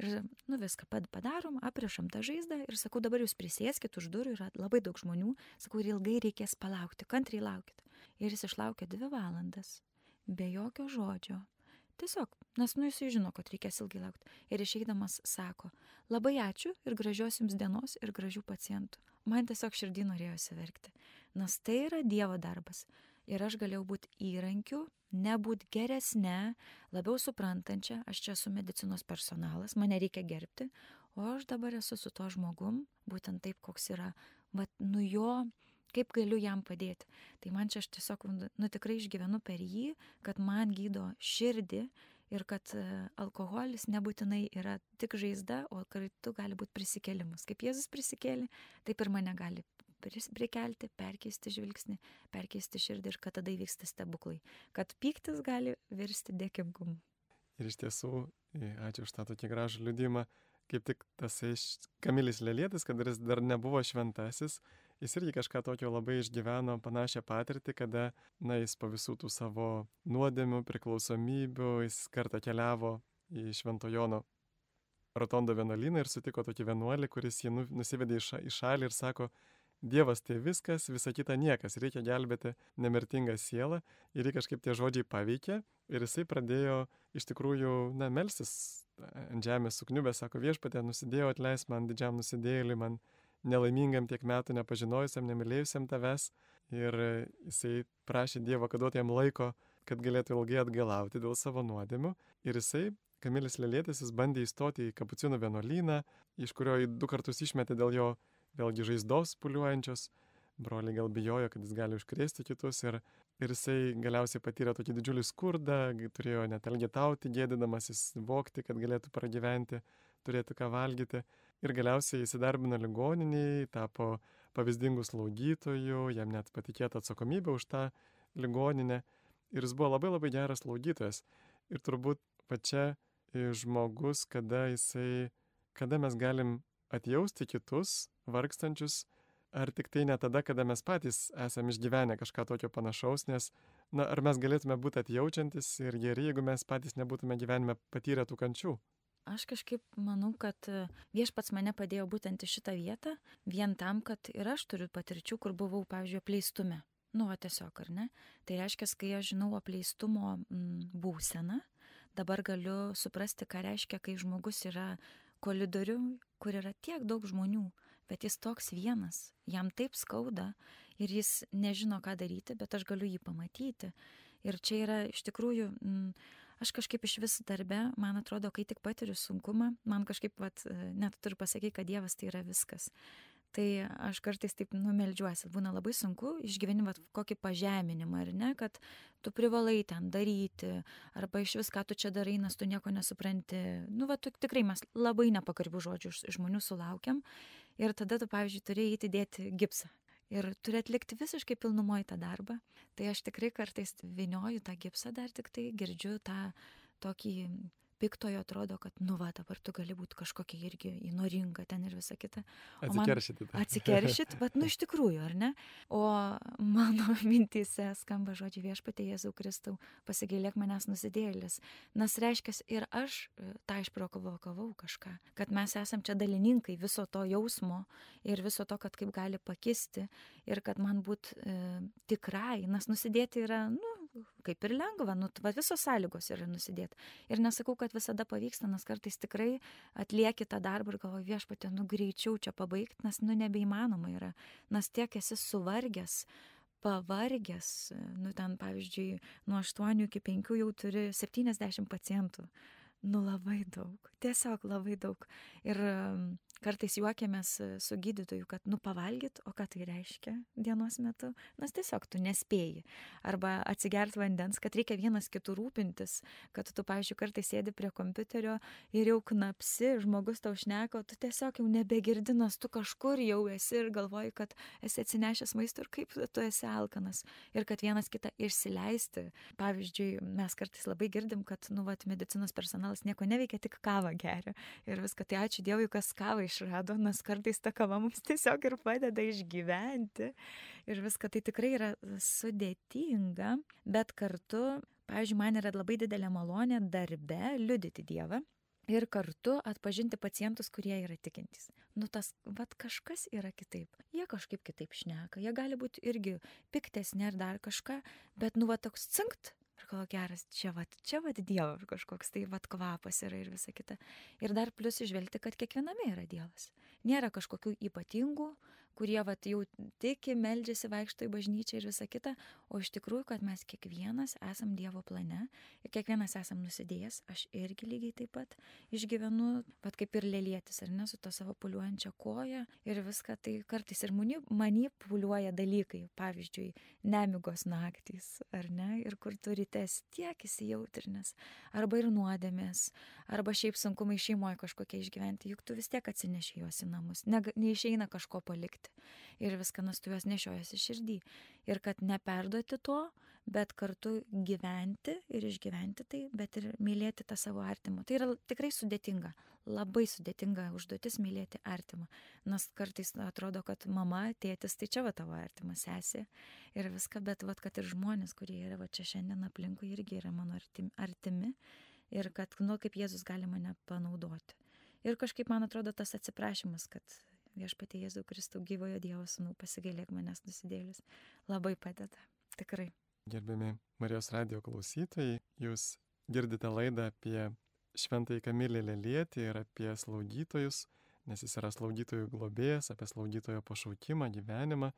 Ir, nu viską padarom, aprišam tą žaizdą ir sakau, dabar jūs prisėskit už durų, yra labai daug žmonių. Sakau, ir ilgai reikės palaukti, kantriai laukit. Ir jis išlaukė dvi valandas, be jokio žodžio. Tiesiog, nes nu jisai žino, kad reikės ilgai laukti. Ir išeidamas sako, labai ačiū ir gražios jums dienos ir gražių pacientų man tiesiog širdį norėjosi verkti, nes tai yra Dievo darbas. Ir aš galėjau būti įrankiu, nebūti geresnė, labiau suprantančia, aš čia esu medicinos personalas, mane reikia gerbti, o aš dabar esu su to žmogum, būtent taip, koks yra, vat, nu jo, kaip galiu jam padėti. Tai man čia aš tiesiog, nu tikrai išgyvenu per jį, kad man gydo širdį ir kad e, alkoholis nebūtinai yra tik žaizda, o kartu gali būti prisikėlimas. Kaip Jėzus prisikėlė, taip ir mane gali prikelti, perkeisti žvilgsnį, perkeisti širdį ir kad tada įvyksta stebuklai. Kad pyktis gali virsti dėkingumu. Ir iš tiesų, ačiū už tą tokį gražų liudymą, kaip tik tas Kamilis Lėlėtis, kad jis dar nebuvo šventasis, jis irgi kažką tokio labai išgyveno panašią patirtį, kada, na, jis po visų tų savo nuodėmių, priklausomybių, jis kartą keliavo į Šventojono rotondo vienuolyną ir sutiko tokį vienuolį, kuris jį nu, nusivedė į, ša, į šalį ir sako, Dievas tai viskas, visa kita niekas, reikia gelbėti nemirtingą sielą. Ir jį kažkaip tie žodžiai paveikė ir jisai pradėjo iš tikrųjų, na, melsis ant žemės sukniubę, sako viešpatė, nusidėjau, atleis man didžiam nusidėjėliui, man nelaimingam tiek metų nepažinojusiam, nemylėjusiam tavęs ir jisai prašė Dievo, kad duotų jam laiko, kad galėtų ilgai atgalauti dėl savo nuodėmių ir jisai Kamilis Lėlėtis jis bandė įstoti į kapucinų vienuolyną, iš kurio jį du kartus išmetė dėl jo vėlgi žaizdos puliuojančios. Broliai gal bijojo, kad jis gali užkrėsti kitus ir, ir jisai galiausiai patyrė tokį didžiulį skurdą, turėjo net elgetauti, gėdinamasis vokti, kad galėtų pragyventi, turėtų ką valgyti. Ir galiausiai įsidarbino ligoniniai, tapo pavyzdingų slaugytojų, jam net patikėta atsakomybė už tą ligoninę. Ir jis buvo labai labai geras slaugytojas. Ir turbūt pačia žmogus, kada jisai, kada mes galim atjausti kitus vargstančius, ar tik tai ne tada, kada mes patys esame išgyvenę kažką tokio panašaus, nes, na, ar mes galėtume būti atjaučiantis ir geri, jeigu mes patys nebūtume gyvenime patyrę tų kančių. Aš kažkaip manau, kad viešpats mane padėjo būtent į šitą vietą, vien tam, kad ir aš turiu patirčių, kur buvau, pavyzdžiui, apleistume. Nu, o tiesiog, ar ne? Tai reiškia, kai aš žinau apleistumo m, būseną, dabar galiu suprasti, ką reiškia, kai žmogus yra kolidoriu, kur yra tiek daug žmonių, bet jis toks vienas, jam taip skauda ir jis nežino, ką daryti, bet aš galiu jį pamatyti. Ir čia yra iš tikrųjų, m, aš kažkaip iš vis darbe, man atrodo, kai tik patiriu sunkumą, man kažkaip, vat, net turiu pasakyti, kad Dievas tai yra viskas tai aš kartais taip numeldžiuosi. Būna labai sunku išgyveni vat, kokį pažeminimą, ar ne, kad tu privalai ten daryti, arba iš vis ką tu čia darai, nes tu nieko nesupranti. Nu, va, tu, tikrai mes labai nepakarbių žodžių iš žmonių sulaukiam. Ir tada tu, pavyzdžiui, turi įdėti gipsą. Ir turi atlikti visiškai pilnumoji tą darbą. Tai aš tikrai kartais vinioju tą gipsą dar tik tai, girdžiu tą tokį piktojo atrodo, kad, nu va, dabar tu gali būti kažkokia irgi įnoringa ten ir visa kita. Atsikeršyti. Atsikeršyti, bet, nu iš tikrųjų, ar ne? O mano mintise skamba žodžiai viešpatė Jėzau Kristau, pasigailėk manęs nusidėlis. Nes reiškia, ir aš e, tą išprovokavau kažką, kad mes esam čia dalininkai viso to jausmo ir viso to, kad kaip gali pakisti ir kad man būt e, tikrai, nes nusidėti yra, nu, kaip ir lengva, nu, va, visos sąlygos yra nusidėti. Ir nesakau, kad visada pavyksta, nes kartais tikrai atlieki tą darbą ir galvoji viešpatė, nu greičiau čia pabaigti, nes nu nebeįmanoma yra, nes tiek esi suvargęs, pavargęs, nu ten pavyzdžiui, nuo 8 iki 5 jau turi 70 pacientų. Nu labai daug, tiesiog labai daug. Ir kartais juokiamės e, su gydytoju, kad nu pavalgyt, o ką tai reiškia dienos metu, nes tiesiog tu nespėjai. Arba atsigert vandens, kad reikia vienas kitų rūpintis, kad tu, pavyzdžiui, kartais sėdi prie kompiuterio ir jau knapsi, žmogus tau šneka, tu tiesiog jau nebegirdinas, tu kažkur jau esi ir galvoji, kad esi atsinešęs maisto ir kaip tu esi alkanas. Ir kad vienas kitą išsileisti. Pavyzdžiui, mes kartais labai girdim, kad, nu, vat, medicinos personalas nieko neveikia, tik kavą geria. Ir viską, tai ačiū Dievui, kas kavą išrado, nes kartais ta kava mums tiesiog ir padeda išgyventi. Ir viską tai tikrai yra sudėtinga, bet kartu, pavyzdžiui, man yra labai didelė malonė darbe liudyti Dievą. Ir kartu atpažinti pacientus, kurie yra tikintys. Nu tas, vad kažkas yra kitaip. Jie kažkaip kitaip šneka. Jie gali būti irgi piktesni ar dar kažką, bet nu va toks cinkt galvoju, geras, čia va, čia va Dievo kažkoks tai va kvapas yra ir visa kita. Ir dar plus išvelgti, kad kiekviename yra Dievas. Nėra kažkokių ypatingų, kurie vat, jau tiki, meldžiasi, vaikšto į bažnyčią ir visa kita, o iš tikrųjų, kad mes kiekvienas esam Dievo plane ir kiekvienas esam nusidėjęs, aš irgi lygiai taip pat išgyvenu, pat kaip ir lėlėtis, ar ne, su to savo puliuojančia koja ir viską, tai kartais ir manipuliuoja dalykai, pavyzdžiui, nemigos naktys, ar ne, ir kur turite tiek įsijautrinęs, arba ir nuodėmės, arba šiaip sunkumai šeimoje kažkokie išgyventi, juk tu vis tiek atsineši juos į namus, ne, neišeina kažko palikti. Ir viską nas tu juos nešiojasi širdį. Ir kad neperduoti to, bet kartu gyventi ir išgyventi tai, bet ir mylėti tą savo artimą. Tai yra tikrai sudėtinga, labai sudėtinga užduotis mylėti artimą. Nes kartais atrodo, kad mama, tėtis, tai čia va tavo artimas sesė ir viską, bet va, kad ir žmonės, kurie yra va čia šiandien aplinkui, irgi yra mano artimi. artimi ir kad, nu, kaip Jėzus gali mane panaudoti. Ir kažkaip man atrodo tas atsiprašymas, kad viešpatie Jėzau Kristau gyvojo Dievo sūnų, pasigailėk manęs nusidėlis. Labai padeda, tikrai. Gerbiami Marijos radio klausytojai, jūs girdite laidą apie šventąjį Kamilį Lelietį ir apie slaugytojus, nes jis yra slaugytojų globėjas, apie slaugytojo pašaukimą, gyvenimą.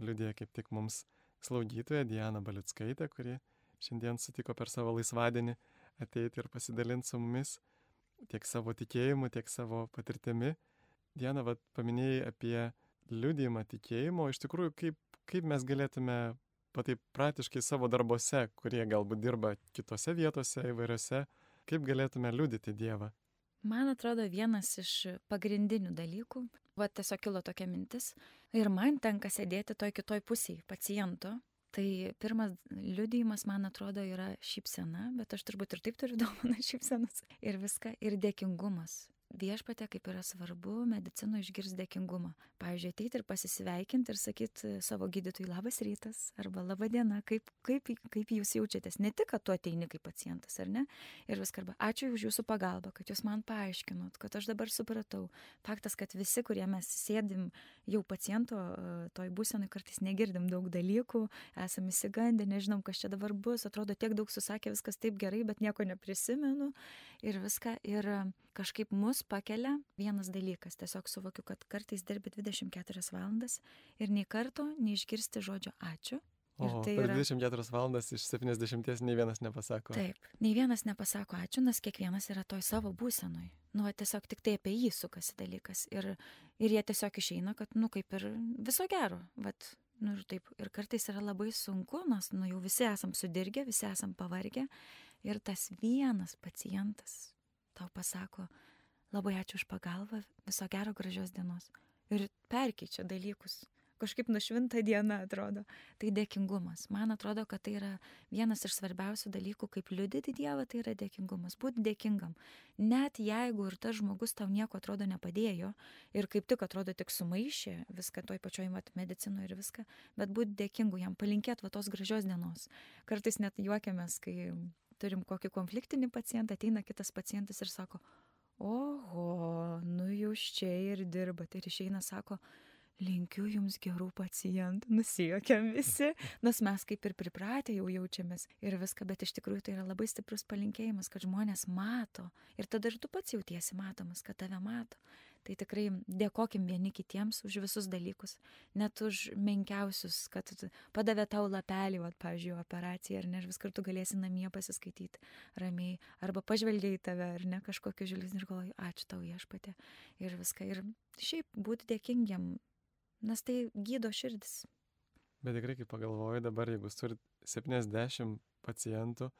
Liudija kaip tik mums slaugytoja Diana Balitskaitė, kuri šiandien sutiko per savo laisvadienį ateiti ir pasidalinti su mumis tiek savo tikėjimu, tiek savo patirtimi. Diana, vad paminėjai apie liudijimą tikėjimo, iš tikrųjų, kaip, kaip mes galėtume patai praktiškai savo darbose, kurie galbūt dirba kitose vietose įvairiose, kaip galėtume liudyti Dievą. Man atrodo, vienas iš pagrindinių dalykų, va tiesiog kilo tokia mintis, ir man tenka sėdėti toj kitoj pusėje paciento. Tai pirmas liudijimas, man atrodo, yra šypsena, bet aš turbūt ir taip turiu dovaną šypsenas. Ir viską, ir dėkingumas viešpatė, kaip yra svarbu medicinoje išgirs dėkingumą. Pavyzdžiui, ateiti ir pasisveikinti ir sakyti savo gydytojui labas rytas arba laba diena, kaip, kaip, kaip jūs jaučiatės. Ne tik, kad tu ateini kaip pacientas, ar ne? Ir viską arba ačiū už jūsų pagalbą, kad jūs man paaiškinot, kad aš dabar supratau. Faktas, kad visi, kurie mes sėdim jau paciento toj būsenui, kartais negirdim daug dalykų, esame įsigandę, nežinom, kas čia dabar bus, atrodo tiek daug susakė, viskas taip gerai, bet nieko neprisimenu ir viską. Ir kažkaip mus pakelia vienas dalykas. Tiesiog suvokiu, kad kartais dirbi 24 valandas ir nei karto neišgirsti žodžio ačiū. Ir o, tai per yra... 24 valandas iš 70 nei vienas nepasako. Taip, nei vienas nepasako ačiū, nes kiekvienas yra toj savo būsenoj. Nu, tiesiog tik tai apie jį sukasi dalykas. Ir, ir jie tiesiog išeina, kad, nu, kaip ir viso gero. Vat, nu, ir taip. Ir kartais yra labai sunku, nes, nu, jau visi esam sudirgę, visi esam pavargę. Ir tas vienas pacientas tau pasako, labai ačiū už pagalbą, viso gero gražios dienos. Ir perkeičia dalykus. Kažkaip nušvinta diena atrodo. Tai dėkingumas. Man atrodo, kad tai yra vienas iš svarbiausių dalykų, kaip liudyti Dievą, tai yra dėkingumas. Būti dėkingam. Net jeigu ir tas žmogus tau nieko atrodo nepadėjo ir kaip tik atrodo tik sumaišė viską toj pačioj mat, medicinoje ir viską, bet būti dėkingu jam, palinkėti va tos gražios dienos. Kartais net juokiamės, kai turim kokį konfliktinį pacientą, ateina kitas pacientas ir sako, oho, nu jūs čia ir dirbate. Ir išeina, sako, linkiu jums gerų pacientų, nusijokiam visi, nes mes kaip ir pripratę jau jaučiamės ir viską, bet iš tikrųjų tai yra labai stiprus palinkėjimas, kad žmonės mato ir tada ir tu pats jautiesi matomas, kad tave mato. Tai tikrai dėkokim vieni kitiems už visus dalykus, net už menkiausius, kad padavė tau lapelį, va, pavyzdžiui, operaciją, ar ne, ir vis kartu galėsi namie pasiskaityti ramiai, arba pažvelgiai į tave, ar ne, kažkokiu žvilgsniu ir galvoju, ačiū tau viešpatė ir viską. Ir šiaip būti dėkingiam, nes tai gydo širdis. Bet tikrai, kai pagalvoju dabar, jeigu turit 70 pacientų,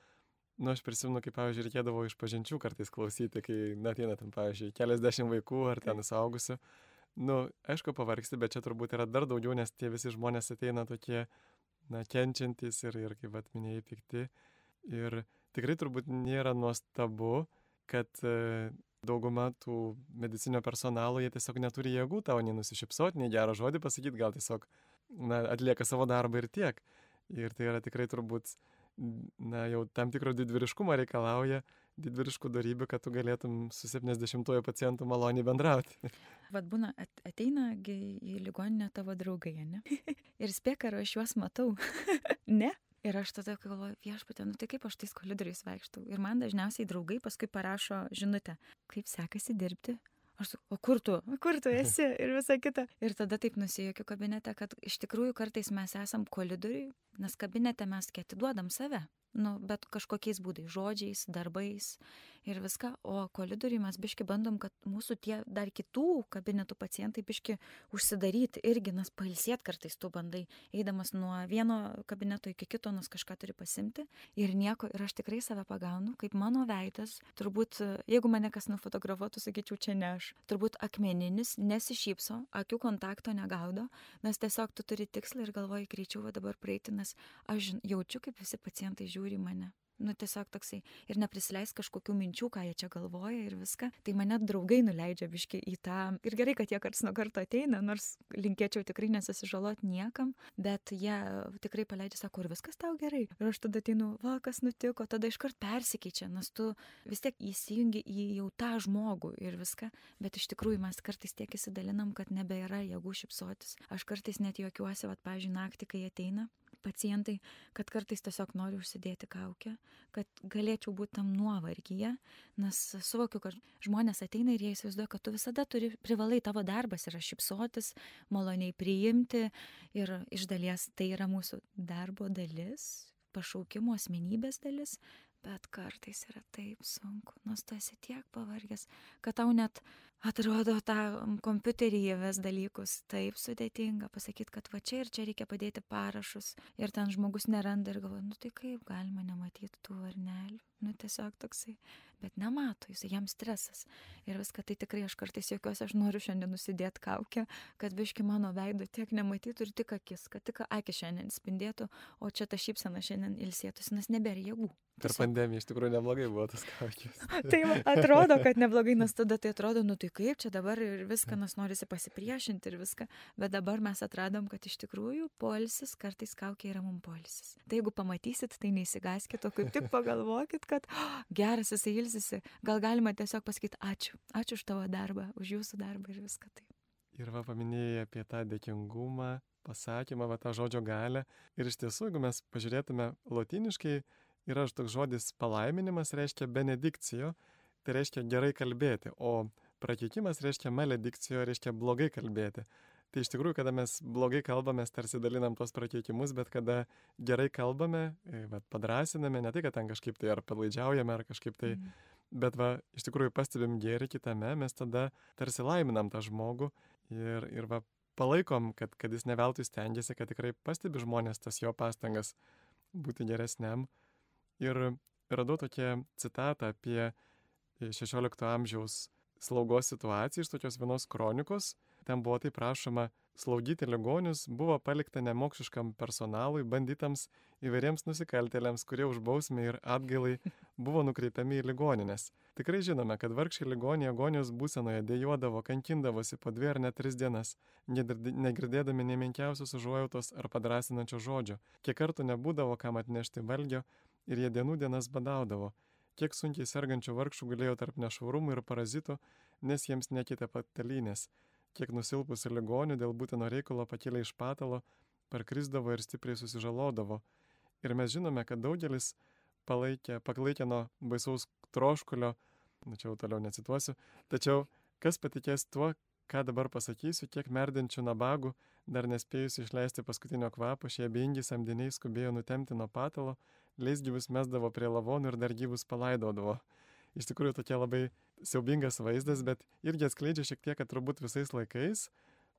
Nu, aš prisimenu, kaip, pavyzdžiui, reikėdavo iš pažinčių kartais klausyti, kai, na, ateina ten, pavyzdžiui, keliasdešimt vaikų ar ten suaugusių. Nu, aišku, pavargsti, bet čia turbūt yra dar daugiau, nes tie visi žmonės ateina tokie, na, kenčiantis ir, ir kaip atminėjai, pikti. Ir tikrai turbūt nėra nuostabu, kad e, dauguma tų medicinio personalo, jie tiesiog neturi jėgų tau nei nusišypsoti, nei gerą žodį pasakyti, gal tiesiog, na, atlieka savo darbą ir tiek. Ir tai yra tikrai turbūt na, jau tam tikro didvyriškumo reikalauja, didvyriškų darybių, kad tu galėtum su 70-ojo pacientu maloniai bendrauti. Vat būna, ateina į ligoninę tavo draugai, ne? ir spėk, ar aš juos matau. ne? Ir aš tada galvoju, viešpatė, nu tai kaip aš tais koridoriais vaikštau. Ir man dažniausiai draugai paskui parašo žinutę, kaip sekasi dirbti Aš sakau, o kur tu, kur tu esi ir visa kita. Ir tada taip nusijokiu kabinete, kad iš tikrųjų kartais mes esam koridoriui, nes kabinete mes atiduodam save nu, bet kažkokiais būdais, žodžiais, darbais ir viską, o koridoriui mes biški bandom, kad mūsų tie dar kitų kabinetų pacientai biški užsidaryti irgi, nes pailsėt kartais tu bandai, eidamas nuo vieno kabineto iki kito, nes kažką turi pasimti ir nieko, ir aš tikrai save pagaunu, kaip mano veidas, turbūt, jeigu mane kas nufotografuotų, sakyčiau, čia ne aš, turbūt akmeninis, nesišypso, akių kontakto negaudo, nes tiesiog tu turi tikslą ir galvoji greičiau dabar praeiti, nes aš jaučiu, kaip visi pacientai žiūri žiūri mane. nu tiesiog toksai, ir neprisileis kažkokių minčių, ką jie čia galvoja ir viską. Tai mane draugai nuleidžia biški į tą. Ir gerai, kad jie karts nuo karto ateina, nors linkėčiau tikrai nesusižalot niekam, bet jie tikrai paleidžia, sako, ir viskas tau gerai. Ir aš tada ateinu, va, kas nutiko, tada iškart persikeičia, nes tu vis tiek įsijungi į jau tą žmogų ir viską, bet iš tikrųjų mes kartais tiek įsidalinam, kad nebėra jėgų šipsotis. Aš kartais net juokiuosi, va, pavyzdžiui, naktį, kai ateina pacientai, kad kartais tiesiog noriu užsidėti kaukę, kad galėčiau būti tam nuovargyje, nes suvokiu, kad žmonės ateina ir jie įsivaizduoja, kad tu visada turi, privalai tavo darbas yra šipsotis, maloniai priimti ir iš dalies tai yra mūsų darbo dalis, pašaukimo asmenybės dalis, bet kartais yra taip sunku, nors tu esi tiek pavargęs, kad tau net atrodo tą kompiuterį įves dalykus taip sudėtinga pasakyti, kad va čia ir čia reikia padėti parašus ir ten žmogus neranda ir galvoja, nu tai kaip galima nematyti tų varnelių, nu tiesiog toksai, bet nemato, jis jam stresas ir viską tai tikrai aš kartais jokios, aš noriu šiandien nusidėti kaukę, kad biški mano veido tiek nematytų ir tik akis, kad tik akis šiandien spindėtų, o čia ta šypsena šiandien ilsėtųsi, nes nebėra jėgų. Per pandemiją iš tikrųjų neblogai buvo tas kaukės. tai atrodo, kad neblogai, nes tada tai atrodo, nu tai kaip čia dabar ir viską, nes norisi pasipriešinti ir viską, bet dabar mes atradom, kad iš tikrųjų polisis kartais kaukė yra mums polisis. Tai jeigu pamatysit, tai neįsigaskit, o kaip tik pagalvokit, kad oh, geras jisai ilsisi, gal galima tiesiog pasakyti ačiū, ačiū už tavo darbą, už jūsų darbą ir viską tai. Ir va paminėjai apie tą dėkingumą, pasakymą, va tą žodžio galę. Ir iš tiesų, jeigu mes pažiūrėtume lotiniškai, yra toks žodis palaiminimas, reiškia benedikcijo, tai reiškia gerai kalbėti, o prakeikimas reiškia maledikcijo, reiškia blogai kalbėti. Tai iš tikrųjų, kada mes blogai kalbame, tarsi dalinam tos prakeikimus, bet kada gerai kalbame, e, bet padrasiname, ne tai, kad ten kažkaip tai ar palaidžiaujame, ar kažkaip tai, mm. bet va, iš tikrųjų pastebim gėrį kitame, mes tada tarsi laiminam tą žmogų ir, ir va, palaikom, kad, kad jis neveltui stengiasi, kad tikrai pastebi žmonės tas jo pastangas būti geresniam. Ir radau tokią citatą apie 16 amžiaus slaugos situaciją iš tokios vienos kronikos. Ten buvo taip prašoma, slaugyti ligonius buvo palikta nemokšiškam personalui, bandytams įvairiems nusikaltėliams, kurie už bausmę ir atgailai buvo nukreipiami į ligoninės. Tikrai žinome, kad vargšiai ligoniai agonijos būsenoje dėjuodavo, kankindavosi po dvi ar net tris dienas, negirdėdami nemenkiausios užuojautos ar padrasinančio žodžio. Kiek kartų nebūdavo kam atnešti valgio, ir jie dienų dienas badaudavo. Kiek sunkiai sergančių vargšų galėjo tarp nešvarumų ir parazitų, nes jiems nekite patalynės. Kiek nusilpusių ligonių dėl būtino reikalo pakėlė iš patalo, parkrisdavo ir stipriai susižalodavo. Ir mes žinome, kad daugelis palaikė, paklaikė nuo baisaus troškulio, nu čia jau toliau necituosiu, tačiau kas patikės tuo, ką dabar pasakysiu, kiek merdenčių nabagų, dar nespėjus išleisti paskutinio kvapo, šie abejingi samdiniai skubėjo nutemti nuo patalo, leisgyvius mesdavo prie lavonų ir dar gyvus palaidodavo. Iš tikrųjų tokia labai siaubingas vaizdas, bet irgi atskleidžia šiek tiek, kad turbūt visais laikais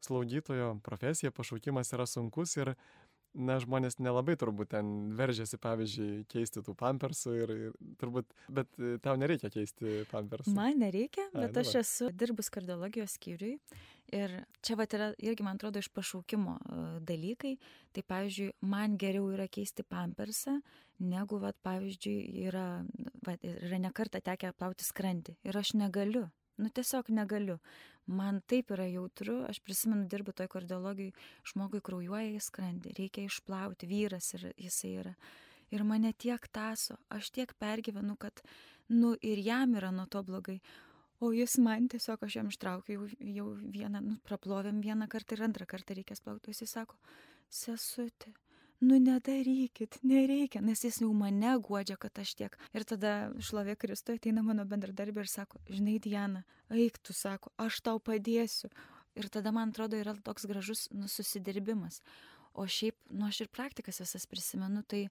slaugytojo profesija, pašaukimas yra sunkus ir na, žmonės nelabai turbūt ten veržiasi, pavyzdžiui, keisti tų pampersų ir, ir turbūt, bet e, tau nereikia keisti pampersų. Man nereikia, bet Ai, aš esu dirbus kardiologijos skyriui ir čia va yra irgi, man atrodo, iš pašaukimo e, dalykai. Tai, pavyzdžiui, man geriau yra keisti pampersą, negu, va, pavyzdžiui, yra, va, yra nekarta tekę plauti skrandį ir aš negaliu. Nu tiesiog negaliu man taip yra jautru, aš prisimenu, dirbu toj kardiologijai, žmogui kraujuoja į skrandį, reikia išplauti, vyras ir jisai yra. Ir mane tiek taso, aš tiek pergyvenu, kad, nu, ir jam yra nuo to blogai. O jis man tiesiog, aš jam ištraukiu jau, jau vieną, nu, praplovėm vieną kartą ir antrą kartą reikės plaukti. Jis sako, sesutė, nu nedarykit, nereikia, nes jis jau mane guodžia, kad aš tiek. Ir tada šlovė Kristui ateina mano bendradarbė ir sako, žinai, Diana, eik tu, sako, aš tau padėsiu. Ir tada man atrodo yra toks gražus nu, susidirbimas. O šiaip, nu aš ir praktikas visas prisimenu, tai,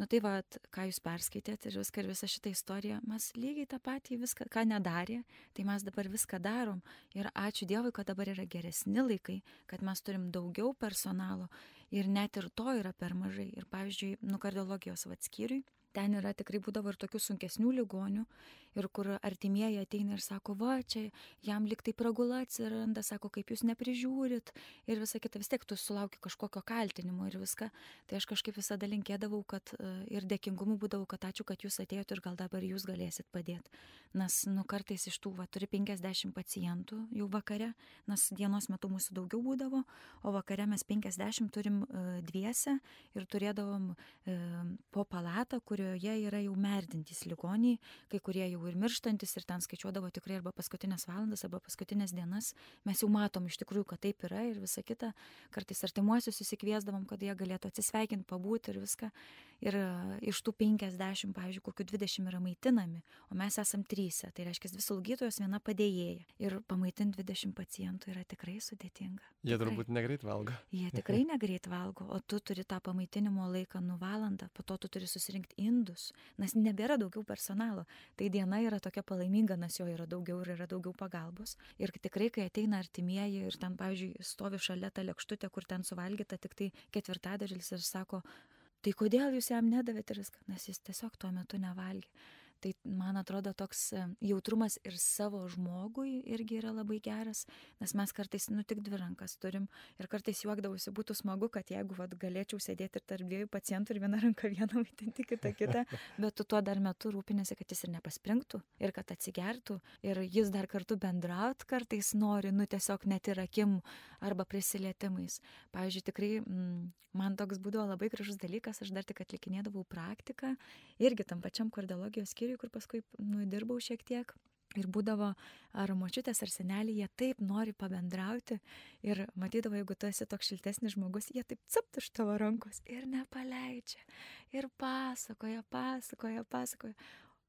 nu tai va, ką jūs perskaitėt ir viską, ir visą šitą istoriją, mes lygiai tą patį viską, ką nedarė, tai mes dabar viską darom. Ir ačiū Dievui, kad dabar yra geresni laikai, kad mes turim daugiau personalo ir net ir to yra per mažai. Ir pavyzdžiui, nu kardiologijos vatskyriui, ten yra tikrai būdavo ir tokių sunkesnių ligonių, ir kur artimieji ateina ir sako, va, čia jam liktai pragula atsiranda, sako, kaip jūs neprižiūrit ir visa kita, vis tiek tu sulauki kažkokio kaltinimo ir viską. Tai aš kažkaip visada linkėdavau, kad e, ir dėkingumu būdavau, kad ačiū, kad jūs atėjote ir gal dabar jūs galėsit padėti. Nes, nu, kartais iš tų, va, turi 50 pacientų jau vakare, nes dienos metu mūsų daugiau būdavo, o vakare mes 50 turim uh, dviese ir turėdavom uh, po palatą, kurioje yra jau merdintys ligoniai, kai kurie jau ir mirštantis ir ten skaičiuodavo tikrai arba paskutinės valandas, arba paskutinės dienas. Mes jau matom iš tikrųjų, kad taip yra ir visa kita. Kartais artimuosius įsikviesdavom, kad jie galėtų atsisveikinti, pabūti ir viską. Ir e, iš tų 50, pavyzdžiui, kokių 20 yra maitinami, o mes esam trysia. Tai reiškia, dvi slaugytojos, viena padėjėja. Ir pamaitinti 20 pacientų yra tikrai sudėtinga. Jie tikrai. turbūt negreit valgo. Jie tikrai negreit valgo, o tu turi tą pamaitinimo laiką nu valandą, po to tu turi susirinkti indus, nes nebėra daugiau personalo. Tai diena yra tokia palaiminga, nes jo yra daugiau ir yra daugiau pagalbos. Ir tikrai, kai ateina artimieji ir ten, pavyzdžiui, stovi šalia tą lėkštutę, kur ten suvalgyta tik tai ketvirtadalis ir sako, tai kodėl jūs jam nedavėte ir viską, nes jis tiesiog tuo metu nevalgė. Tai man atrodo toks e, jautrumas ir savo žmogui irgi yra labai geras, nes mes kartais, nu, tik dvi rankas turim ir kartais juokdavusi būtų smagu, kad jeigu vat, galėčiau sėdėti ir tarp dviejų pacientų ir vieną ranką vieną maitinti, kitą kitą, bet tu tuo dar metu rūpinėsi, kad jis ir nepaspringtų ir kad atsigertų ir jis dar kartu bendraut kartais nori, nu, tiesiog net ir akim arba prisilietimais. Pavyzdžiui, tikrai mm, man toks būdavo labai gražus dalykas, aš dar tik atlikinėdavau praktiką, irgi tam pačiam kardiologijos skyriui skyriui, kur paskui nudirbau šiek tiek. Ir būdavo ar močiutės, ar seneliai, jie taip nori pabendrauti ir matydavo, jeigu tu esi toks šiltesnis žmogus, jie taip capt iš tavo rankos ir nepaleidžia. Ir pasakoja, pasakoja, pasakoja.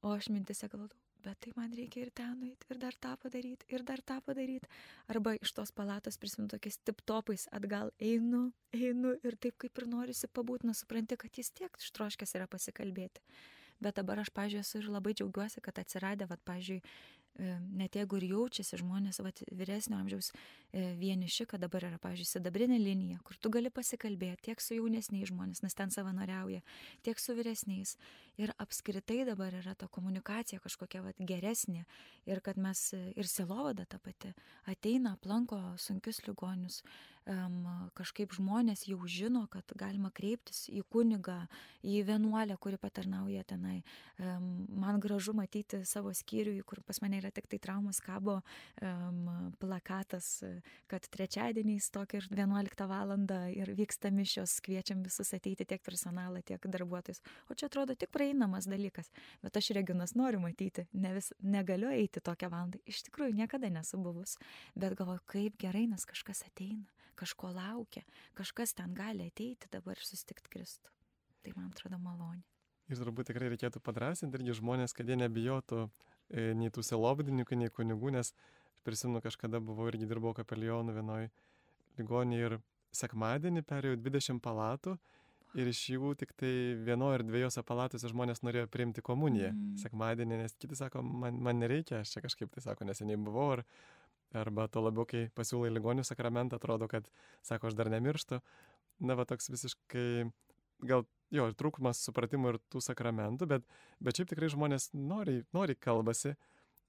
O aš mintise galvodavau, bet tai man reikia ir ten nueiti, ir dar tą padaryti, ir dar tą padaryti. Arba iš tos palatos prisimenu tokiais tip topais atgal einu, einu ir taip kaip ir norisi pabūti, nusipranti, kad jis tiek ištroškęs yra pasikalbėti bet dabar aš, pažiūrėjau, esu ir labai džiaugiuosi, kad atsiradė, vad, pažiūrėjau, net jeigu ir jaučiasi žmonės, vat, vyresnio amžiaus e, vieniši, kad dabar yra, pavyzdžiui, sidabrinė linija, kur tu gali pasikalbėti tiek su jaunesniais žmonės, nes ten savanoriauja, tiek su vyresniais. Ir apskritai dabar yra ta komunikacija kažkokia vat, geresnė ir kad mes ir silovada ta pati ateina, aplanko sunkius ligonius, um, kažkaip žmonės jau žino, kad galima kreiptis į kunigą, į vienuolę, kuri patarnauja tenai. Um, man gražu matyti savo skyriui, kur pas mane yra tik tai traumas kabo um, plakatas, kad trečiadieniais tokia ir 11 val. ir vyksta mišios, kviečiam visus ateiti tiek personalą, tiek darbuotojus. O čia atrodo tik praeinamas dalykas, bet aš regionas noriu matyti, ne vis, negaliu eiti tokią valandą. Iš tikrųjų, niekada nesu buvus, bet galvoju, kaip gerai, nes kažkas ateina kažko laukia, kažkas ten gali ateiti dabar ir susitikti Kristų. Tai man atrodo malonė. Ir turbūt tikrai reikėtų padrasinti irgi žmonės, kad jie nebijotų e, nei tų selobdininkų, nei kunigų, nes prisimenu, kažkada buvau irgi dirbau kapelionų vienoj ligonį ir sekmadienį perėjau 20 palatų ir iš jų tik tai vienoje ar dviejose palatose žmonės norėjo priimti komuniją mm. sekmadienį, nes kiti sako, man, man nereikia, aš čia kažkaip tai sako, neseniai buvau, ar Arba to labiau, kai pasiūlai ligonių sakramentą, atrodo, kad, sako, aš dar nemirštu. Na, va toks visiškai, gal jo, ir trūkumas supratimo ir tų sakramentų, bet, bet šiaip tikrai žmonės nori, nori kalbasi,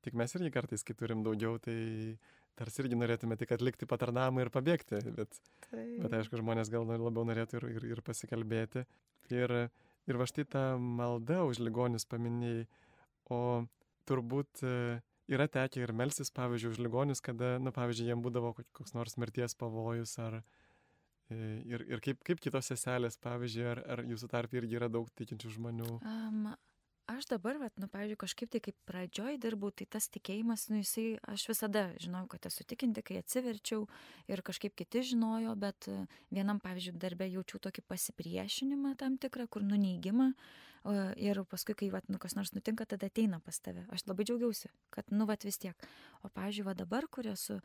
tik mes irgi kartais, kai turim daugiau, tai tarsi irgi norėtume tik atlikti patarnamą ir pabėgti, bet, tai. bet aišku, žmonės gal labiau norėtų ir, ir, ir pasikalbėti. Ir, ir va štai tą maldą už ligonius paminėjai, o turbūt yra tekę ir melsis, pavyzdžiui, už ligonius, kada, na, pavyzdžiui, jiem būdavo koks nors mirties pavojus ar... E, ir, ir kaip, kaip kitos seselės, pavyzdžiui, ar, ar jūsų tarp irgi yra daug tikinčių žmonių? Um, aš dabar, vat, nu, pavyzdžiui, kažkaip tai kaip pradžioj dirbau, tai tas tikėjimas, nu, jisai, aš visada žinojau, kad esu tikinti, kai atsiverčiau ir kažkaip kiti žinojo, bet vienam, pavyzdžiui, darbę jaučiau tokį pasipriešinimą tam tikrą, kur nuneigimą. Uh, ir paskui, kai vat, nu, kas nors nutinka, tada ateina pas tave. Aš labai džiaugiausi, kad, nu, vat vis tiek. O, pavyzdžiui, va dabar, kur esu,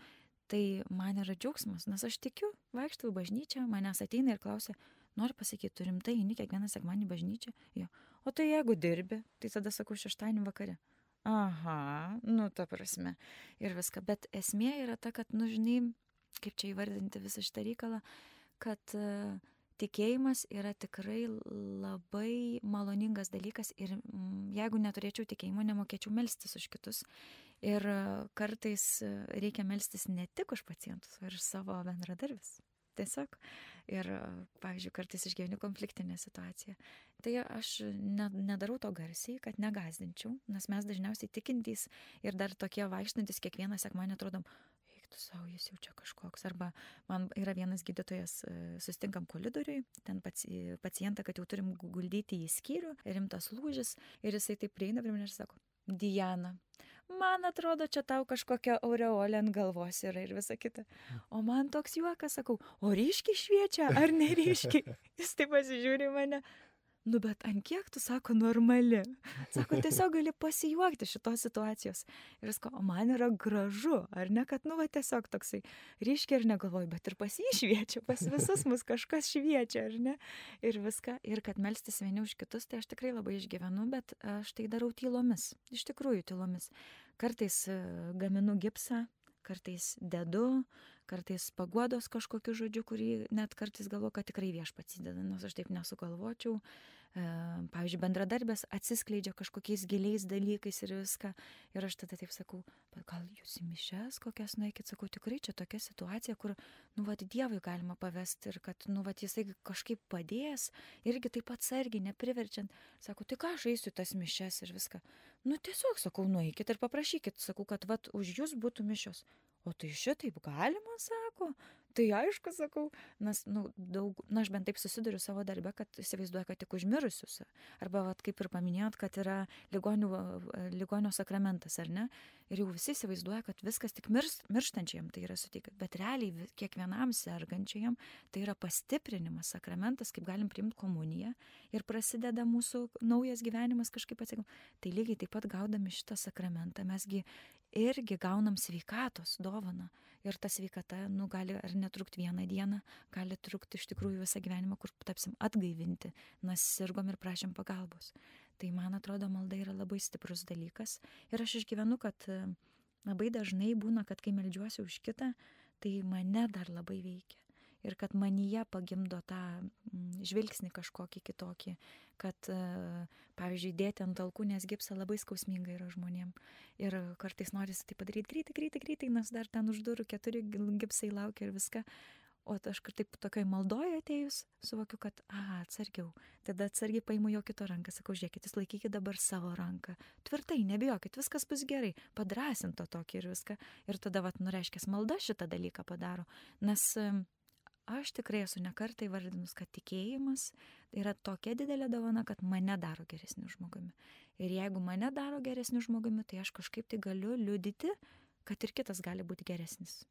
tai man yra džiaugsmas, nes aš tikiu, vaikštau į bažnyčią, manęs ateina ir klausia, nori pasakyti, turim tai, eini kiekvieną sekmanį bažnyčią. Jo. O tai jeigu dirbi, tai tada sakau šeštadienį vakare. Aha, nu, ta prasme. Ir viską. Bet esmė yra ta, kad, nu, žinai, kaip čia įvardinti visą šitą reikalą, kad uh, tikėjimas yra tikrai labai maloningas dalykas ir mm, jeigu neturėčiau tikėjimo, nemokėčiau melstis už kitus. Ir kartais reikia melstis ne tik už pacientus, o ir savo bendradarbius. Tiesiog. Ir, pavyzdžiui, kartais išgyveni konfliktinę situaciją. Tai aš ne, nedarau to garsiai, kad negazdinčiau, nes mes dažniausiai tikintys ir dar tokie vaikštantis kiekvieną sekmanį atrodom, tu savo, jis jau čia kažkoks. Arba man yra vienas gydytojas, e, sustinkam koridoriui, ten pacientą, kad jau turim guldyti į skyrių, rimtas lūžis ir jisai taip prieina prie manęs ir sako, Diana, man atrodo, čia tau kažkokia aureolė ant galvos yra ir visa kita. O man toks juokas, sakau, o ryškiai šviečia ar neryškiai? Jis taip pasižiūri mane, nu bet ant kiek tu sako normali? Sako tiesiog gali pasijuokti šitos situacijos. Ir sako o man yra gražu ar ne kad nu va tiesiog toksai ryškiai ir negalvoju bet ir pas jį šviečia pas visus mus kažkas šviečia ar ne? Ir viską ir kad melstis vieni už kitus tai aš tikrai labai išgyvenu bet aš tai darau tylomis iš tikrųjų tylomis. Kartais e, gaminu gipsą kartais dedu kartais paguodos kažkokiu žodžiu kurį net kartais galvoju kad tikrai viešpats įdeda nors aš taip nesugalvočiau pavyzdžiui, bendradarbės atsiskleidžia kažkokiais giliais dalykais ir viską. Ir aš tada taip sakau, gal jūs į mišes kokias nueikit, sakau, tikrai čia tokia situacija, kur, nu, vad, Dievui galima pavesti ir kad, nu, vad, jisai kažkaip padės, irgi taip atsargiai, nepriverčiant. Sakau, ką aš eisiu tas mišes ir viską. Nu, tiesiog, sakau, nueikit ir paprašykit, sakau, kad, vad, už jūs būtų mišios. O tai šitaip galima, sako, tai aišku sakau nes nu daug na aš bent taip susiduriu savo darbe kad įsivaizduoja kad tik už mirusius arba vat kaip ir paminėjot kad yra ligonių ligonio sakramentas ar ne ir jau visi įsivaizduoja kad viskas tik mirs mirštančiajam tai yra suteikiama bet realiai kiekvienam sergančiajam tai yra pastiprinimas sakramentas kaip galim priimt komuniją ir prasideda mūsų naujas gyvenimas kažkaip atsigau tai lygiai taip pat gaudami šitą sakramentą mes gi irgi gaunam sveikatos dovaną. Ir ta sveikata nu gali ar netrukt vieną dieną gali trukt iš tikrųjų visą gyvenimą kur tapsim atgaivinti nes sirgom ir prašėm pagalbos. Tai man atrodo malda yra labai stiprus dalykas. Ir aš išgyvenu kad e, labai dažnai būna kad kai meldžiuosi už kitą tai mane dar labai veikia ir kad manyje pagimdo tą mm, žvilgsnį kažkokį kitokį, kad, e, pavyzdžiui, dėti ant alkūnės gipsą labai skausminga yra žmonėm. Ir kartais norisi tai padaryti greitai, greitai, greitai, nes dar ten už durų keturi gipsai laukia ir viską. O aš taip tokiai maldoje atėjus, suvokiu, kad, a, atsargiau. Tada atsargiai paimu jo kito ranką, sakau, žiūrėkit, jūs laikykit dabar savo ranką. Tvirtai, nebijokit, viskas bus gerai, padrasinto tokį ir viską. Ir tada, vat, nureiškės, malda šitą dalyką padaro. Nes aš tikrai esu nekartai vardinus, kad tikėjimas yra tokia didelė dovana, kad mane daro geresniu žmogumi. Ir jeigu mane daro geresniu žmogumi, tai aš kažkaip tai galiu liudyti, kad ir kitas gali būti geresnis.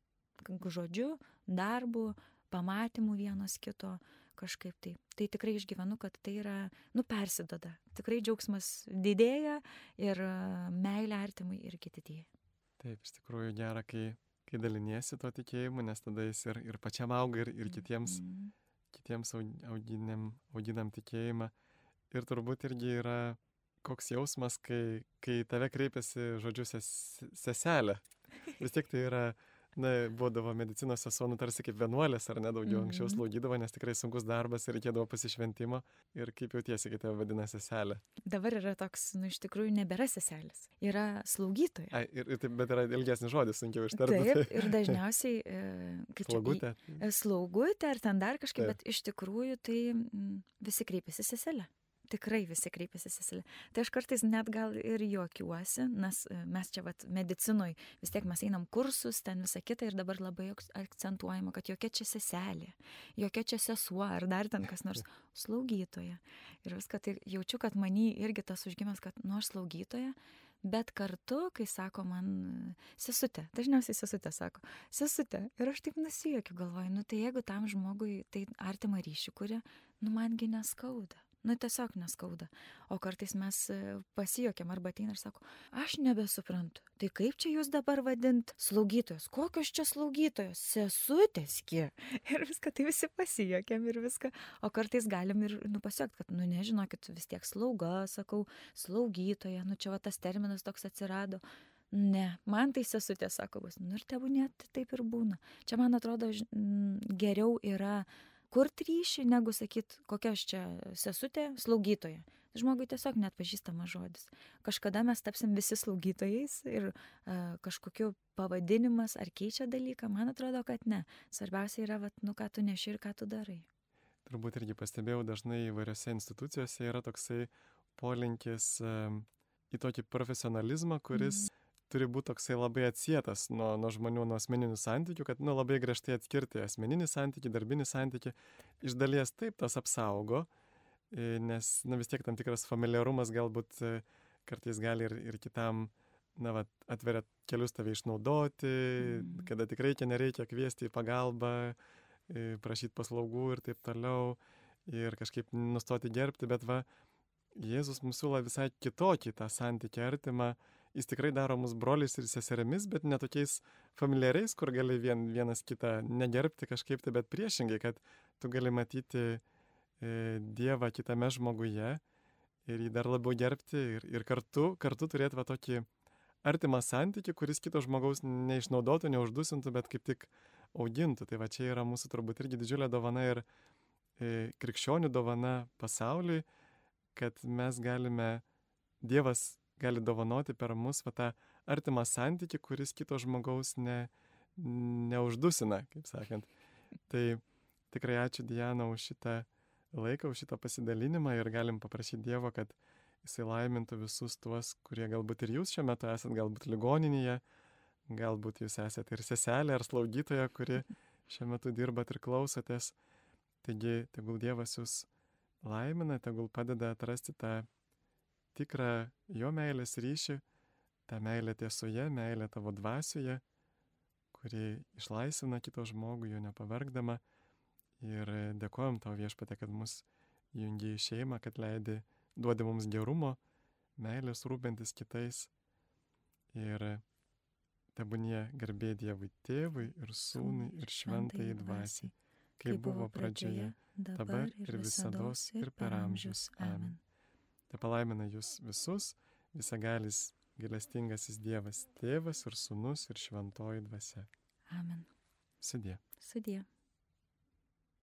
Žodžiu, darbu, pamatymu vienas kito, kažkaip tai. Tai tikrai išgyvenu, kad tai yra, nu, persidoda. Tikrai džiaugsmas didėja ir meilė artimui irgi didėja. Taip, iš tikrųjų gera, kai kai daliniesi tuo tikėjimu, nes tada jis ir, ir pačiam auga, ir, ir kitiems, mm. kitiems auginam, auginam tikėjimą. Ir turbūt irgi yra koks jausmas, kai, kai tave kreipiasi, žodžiu, ses, seselė. Vis tiek tai yra na, būdavo medicinos sesuo, nu tarsi kaip vienuolės ar ne daugiau mm -hmm. anksčiau slaugydavo, nes tikrai sunkus darbas ir reikėdavo pasišventimo. Ir kaip jautiesi, kai tave vadina seselė? Dabar yra toks, nu iš tikrųjų nebėra seselės, yra slaugytoja. Ai, ir, ir taip, bet yra ilgesnis žodis, sunkiau ištarti. Taip, ir dažniausiai, e, kaip čia. Slaugutė. E, slaugutė ar ten dar kažkaip, taip. bet iš tikrųjų tai visi kreipiasi seselė tikrai visi kreipiasi Cecilė. Tai aš kartais net gal ir juokiuosi, nes e, mes čia vat medicinoje vis tiek mes einam kursus, ten visą kitą ir dabar labai akcentuojama, kad jokia čia seselė, jokia čia sesuo ar dar ten kas nors slaugytoja. Ir viską tai jaučiu, kad manį irgi tas užgimęs, kad nu aš slaugytoja, Bet kartu, kai sako man, sesutė, dažniausiai sesutė sako, sesutė, ir aš taip nusijokiu, galvoju, nu tai jeigu tam žmogui tai artima ryšį kuria, nu mangi neskauda nu tiesiog neskauda. O kartais mes e, pasijuokiam arba ateina ir sako aš nebesuprantu. Tai kaip čia jūs dabar vadint slaugytojos? Kokios čia slaugytojos? Sesutės gi. Ir viską tai visi pasijuokiam ir viską. O kartais galim ir nu pasijuokt kad nu nežinokit vis tiek slauga sakau slaugytoja nu čia va tas terminas toks atsirado. Ne, man tai sesutė sako, bus, nu ir tebūnė, taip ir būna. Čia man atrodo geriau yra kurti ryšį, negu sakyti, kokia aš čia sesutė, slaugytoja. Žmogui tiesiog net pažįstamas žodis. Kažkada mes tapsim visi slaugytojais ir uh, kažkokiu pavadinimas ar keičia dalyką, man atrodo, kad ne. Svarbiausia yra, vat, nu ką tu neši ir ką tu darai. Turbūt irgi pastebėjau dažnai įvairiose institucijose yra toksai polinkis uh, į tokį profesionalizmą, kuris mm turi būti toksai labai atsietas nuo, nuo žmonių, nuo asmeninių santykių, kad nu, labai griežtai atskirti asmeninį santykį, darbinį santykį. Iš dalies taip tas apsaugo, e, nes na, vis tiek tam tikras familiarumas galbūt e, kartais gali ir, ir kitam na, va, atveria kelius tave išnaudoti, mm. kada tik reikia, nereikia kviesti į pagalbą, e, prašyti paslaugų ir taip toliau, ir kažkaip nustoti gerbti, bet va, Jėzus mums siūlo visai kitokį tą santykį artimą, jis tikrai daro mus broliais ir seserimis, bet ne tokiais familiariais, kur gali vien, vienas kitą negerbti kažkaip tai, bet priešingai, kad tu gali matyti e, Dievą kitame žmoguje ir jį dar labiau gerbti ir, ir kartu, kartu turėti va tokį artimą santykių, kuris kito žmogaus neišnaudotų, neuždusintų, bet kaip tik augintų. Tai va čia yra mūsų turbūt irgi didžiulė dovana ir e, krikščionių dovana pasauliui, kad mes galime, Dievas gali dovanoti per mus va, tą artimą santyki, kuris kito žmogaus ne, neuždusina, kaip sakant. Tai tikrai ačiū Diana už šitą laiką, už šitą pasidalinimą ir galim paprašyti Dievo, kad jisai laimintų visus tuos, kurie galbūt ir jūs šiuo metu esate, galbūt ligoninėje, galbūt jūs esate ir seselė ar slaugytoja, kuri šiuo metu dirbat ir klausotės. Taigi, tegul Dievas jūs laimina, tegul padeda atrasti tą tikrą jo meilės ryšį, tą meilę tiesoje, meilę tavo dvasioje, kuri išlaisvina kito žmogų, jo nepavargdama. Ir dėkojom tau viešpatė, kad mus jungi į šeimą, kad leidi, duodi mums gerumo, meilės rūpintis kitais. Ir tebūnie garbė Dievui tėvui ir sūnui ir šventai dvasiai, kaip buvo pradžioje, dabar ir visada ir per amžius. Amen. Te palaimina jūs visus, visagalis gailestingasis Dievas, Tėvas ir Sūnus ir Šventoji Dvasia. Amen. Sudė. Sudė.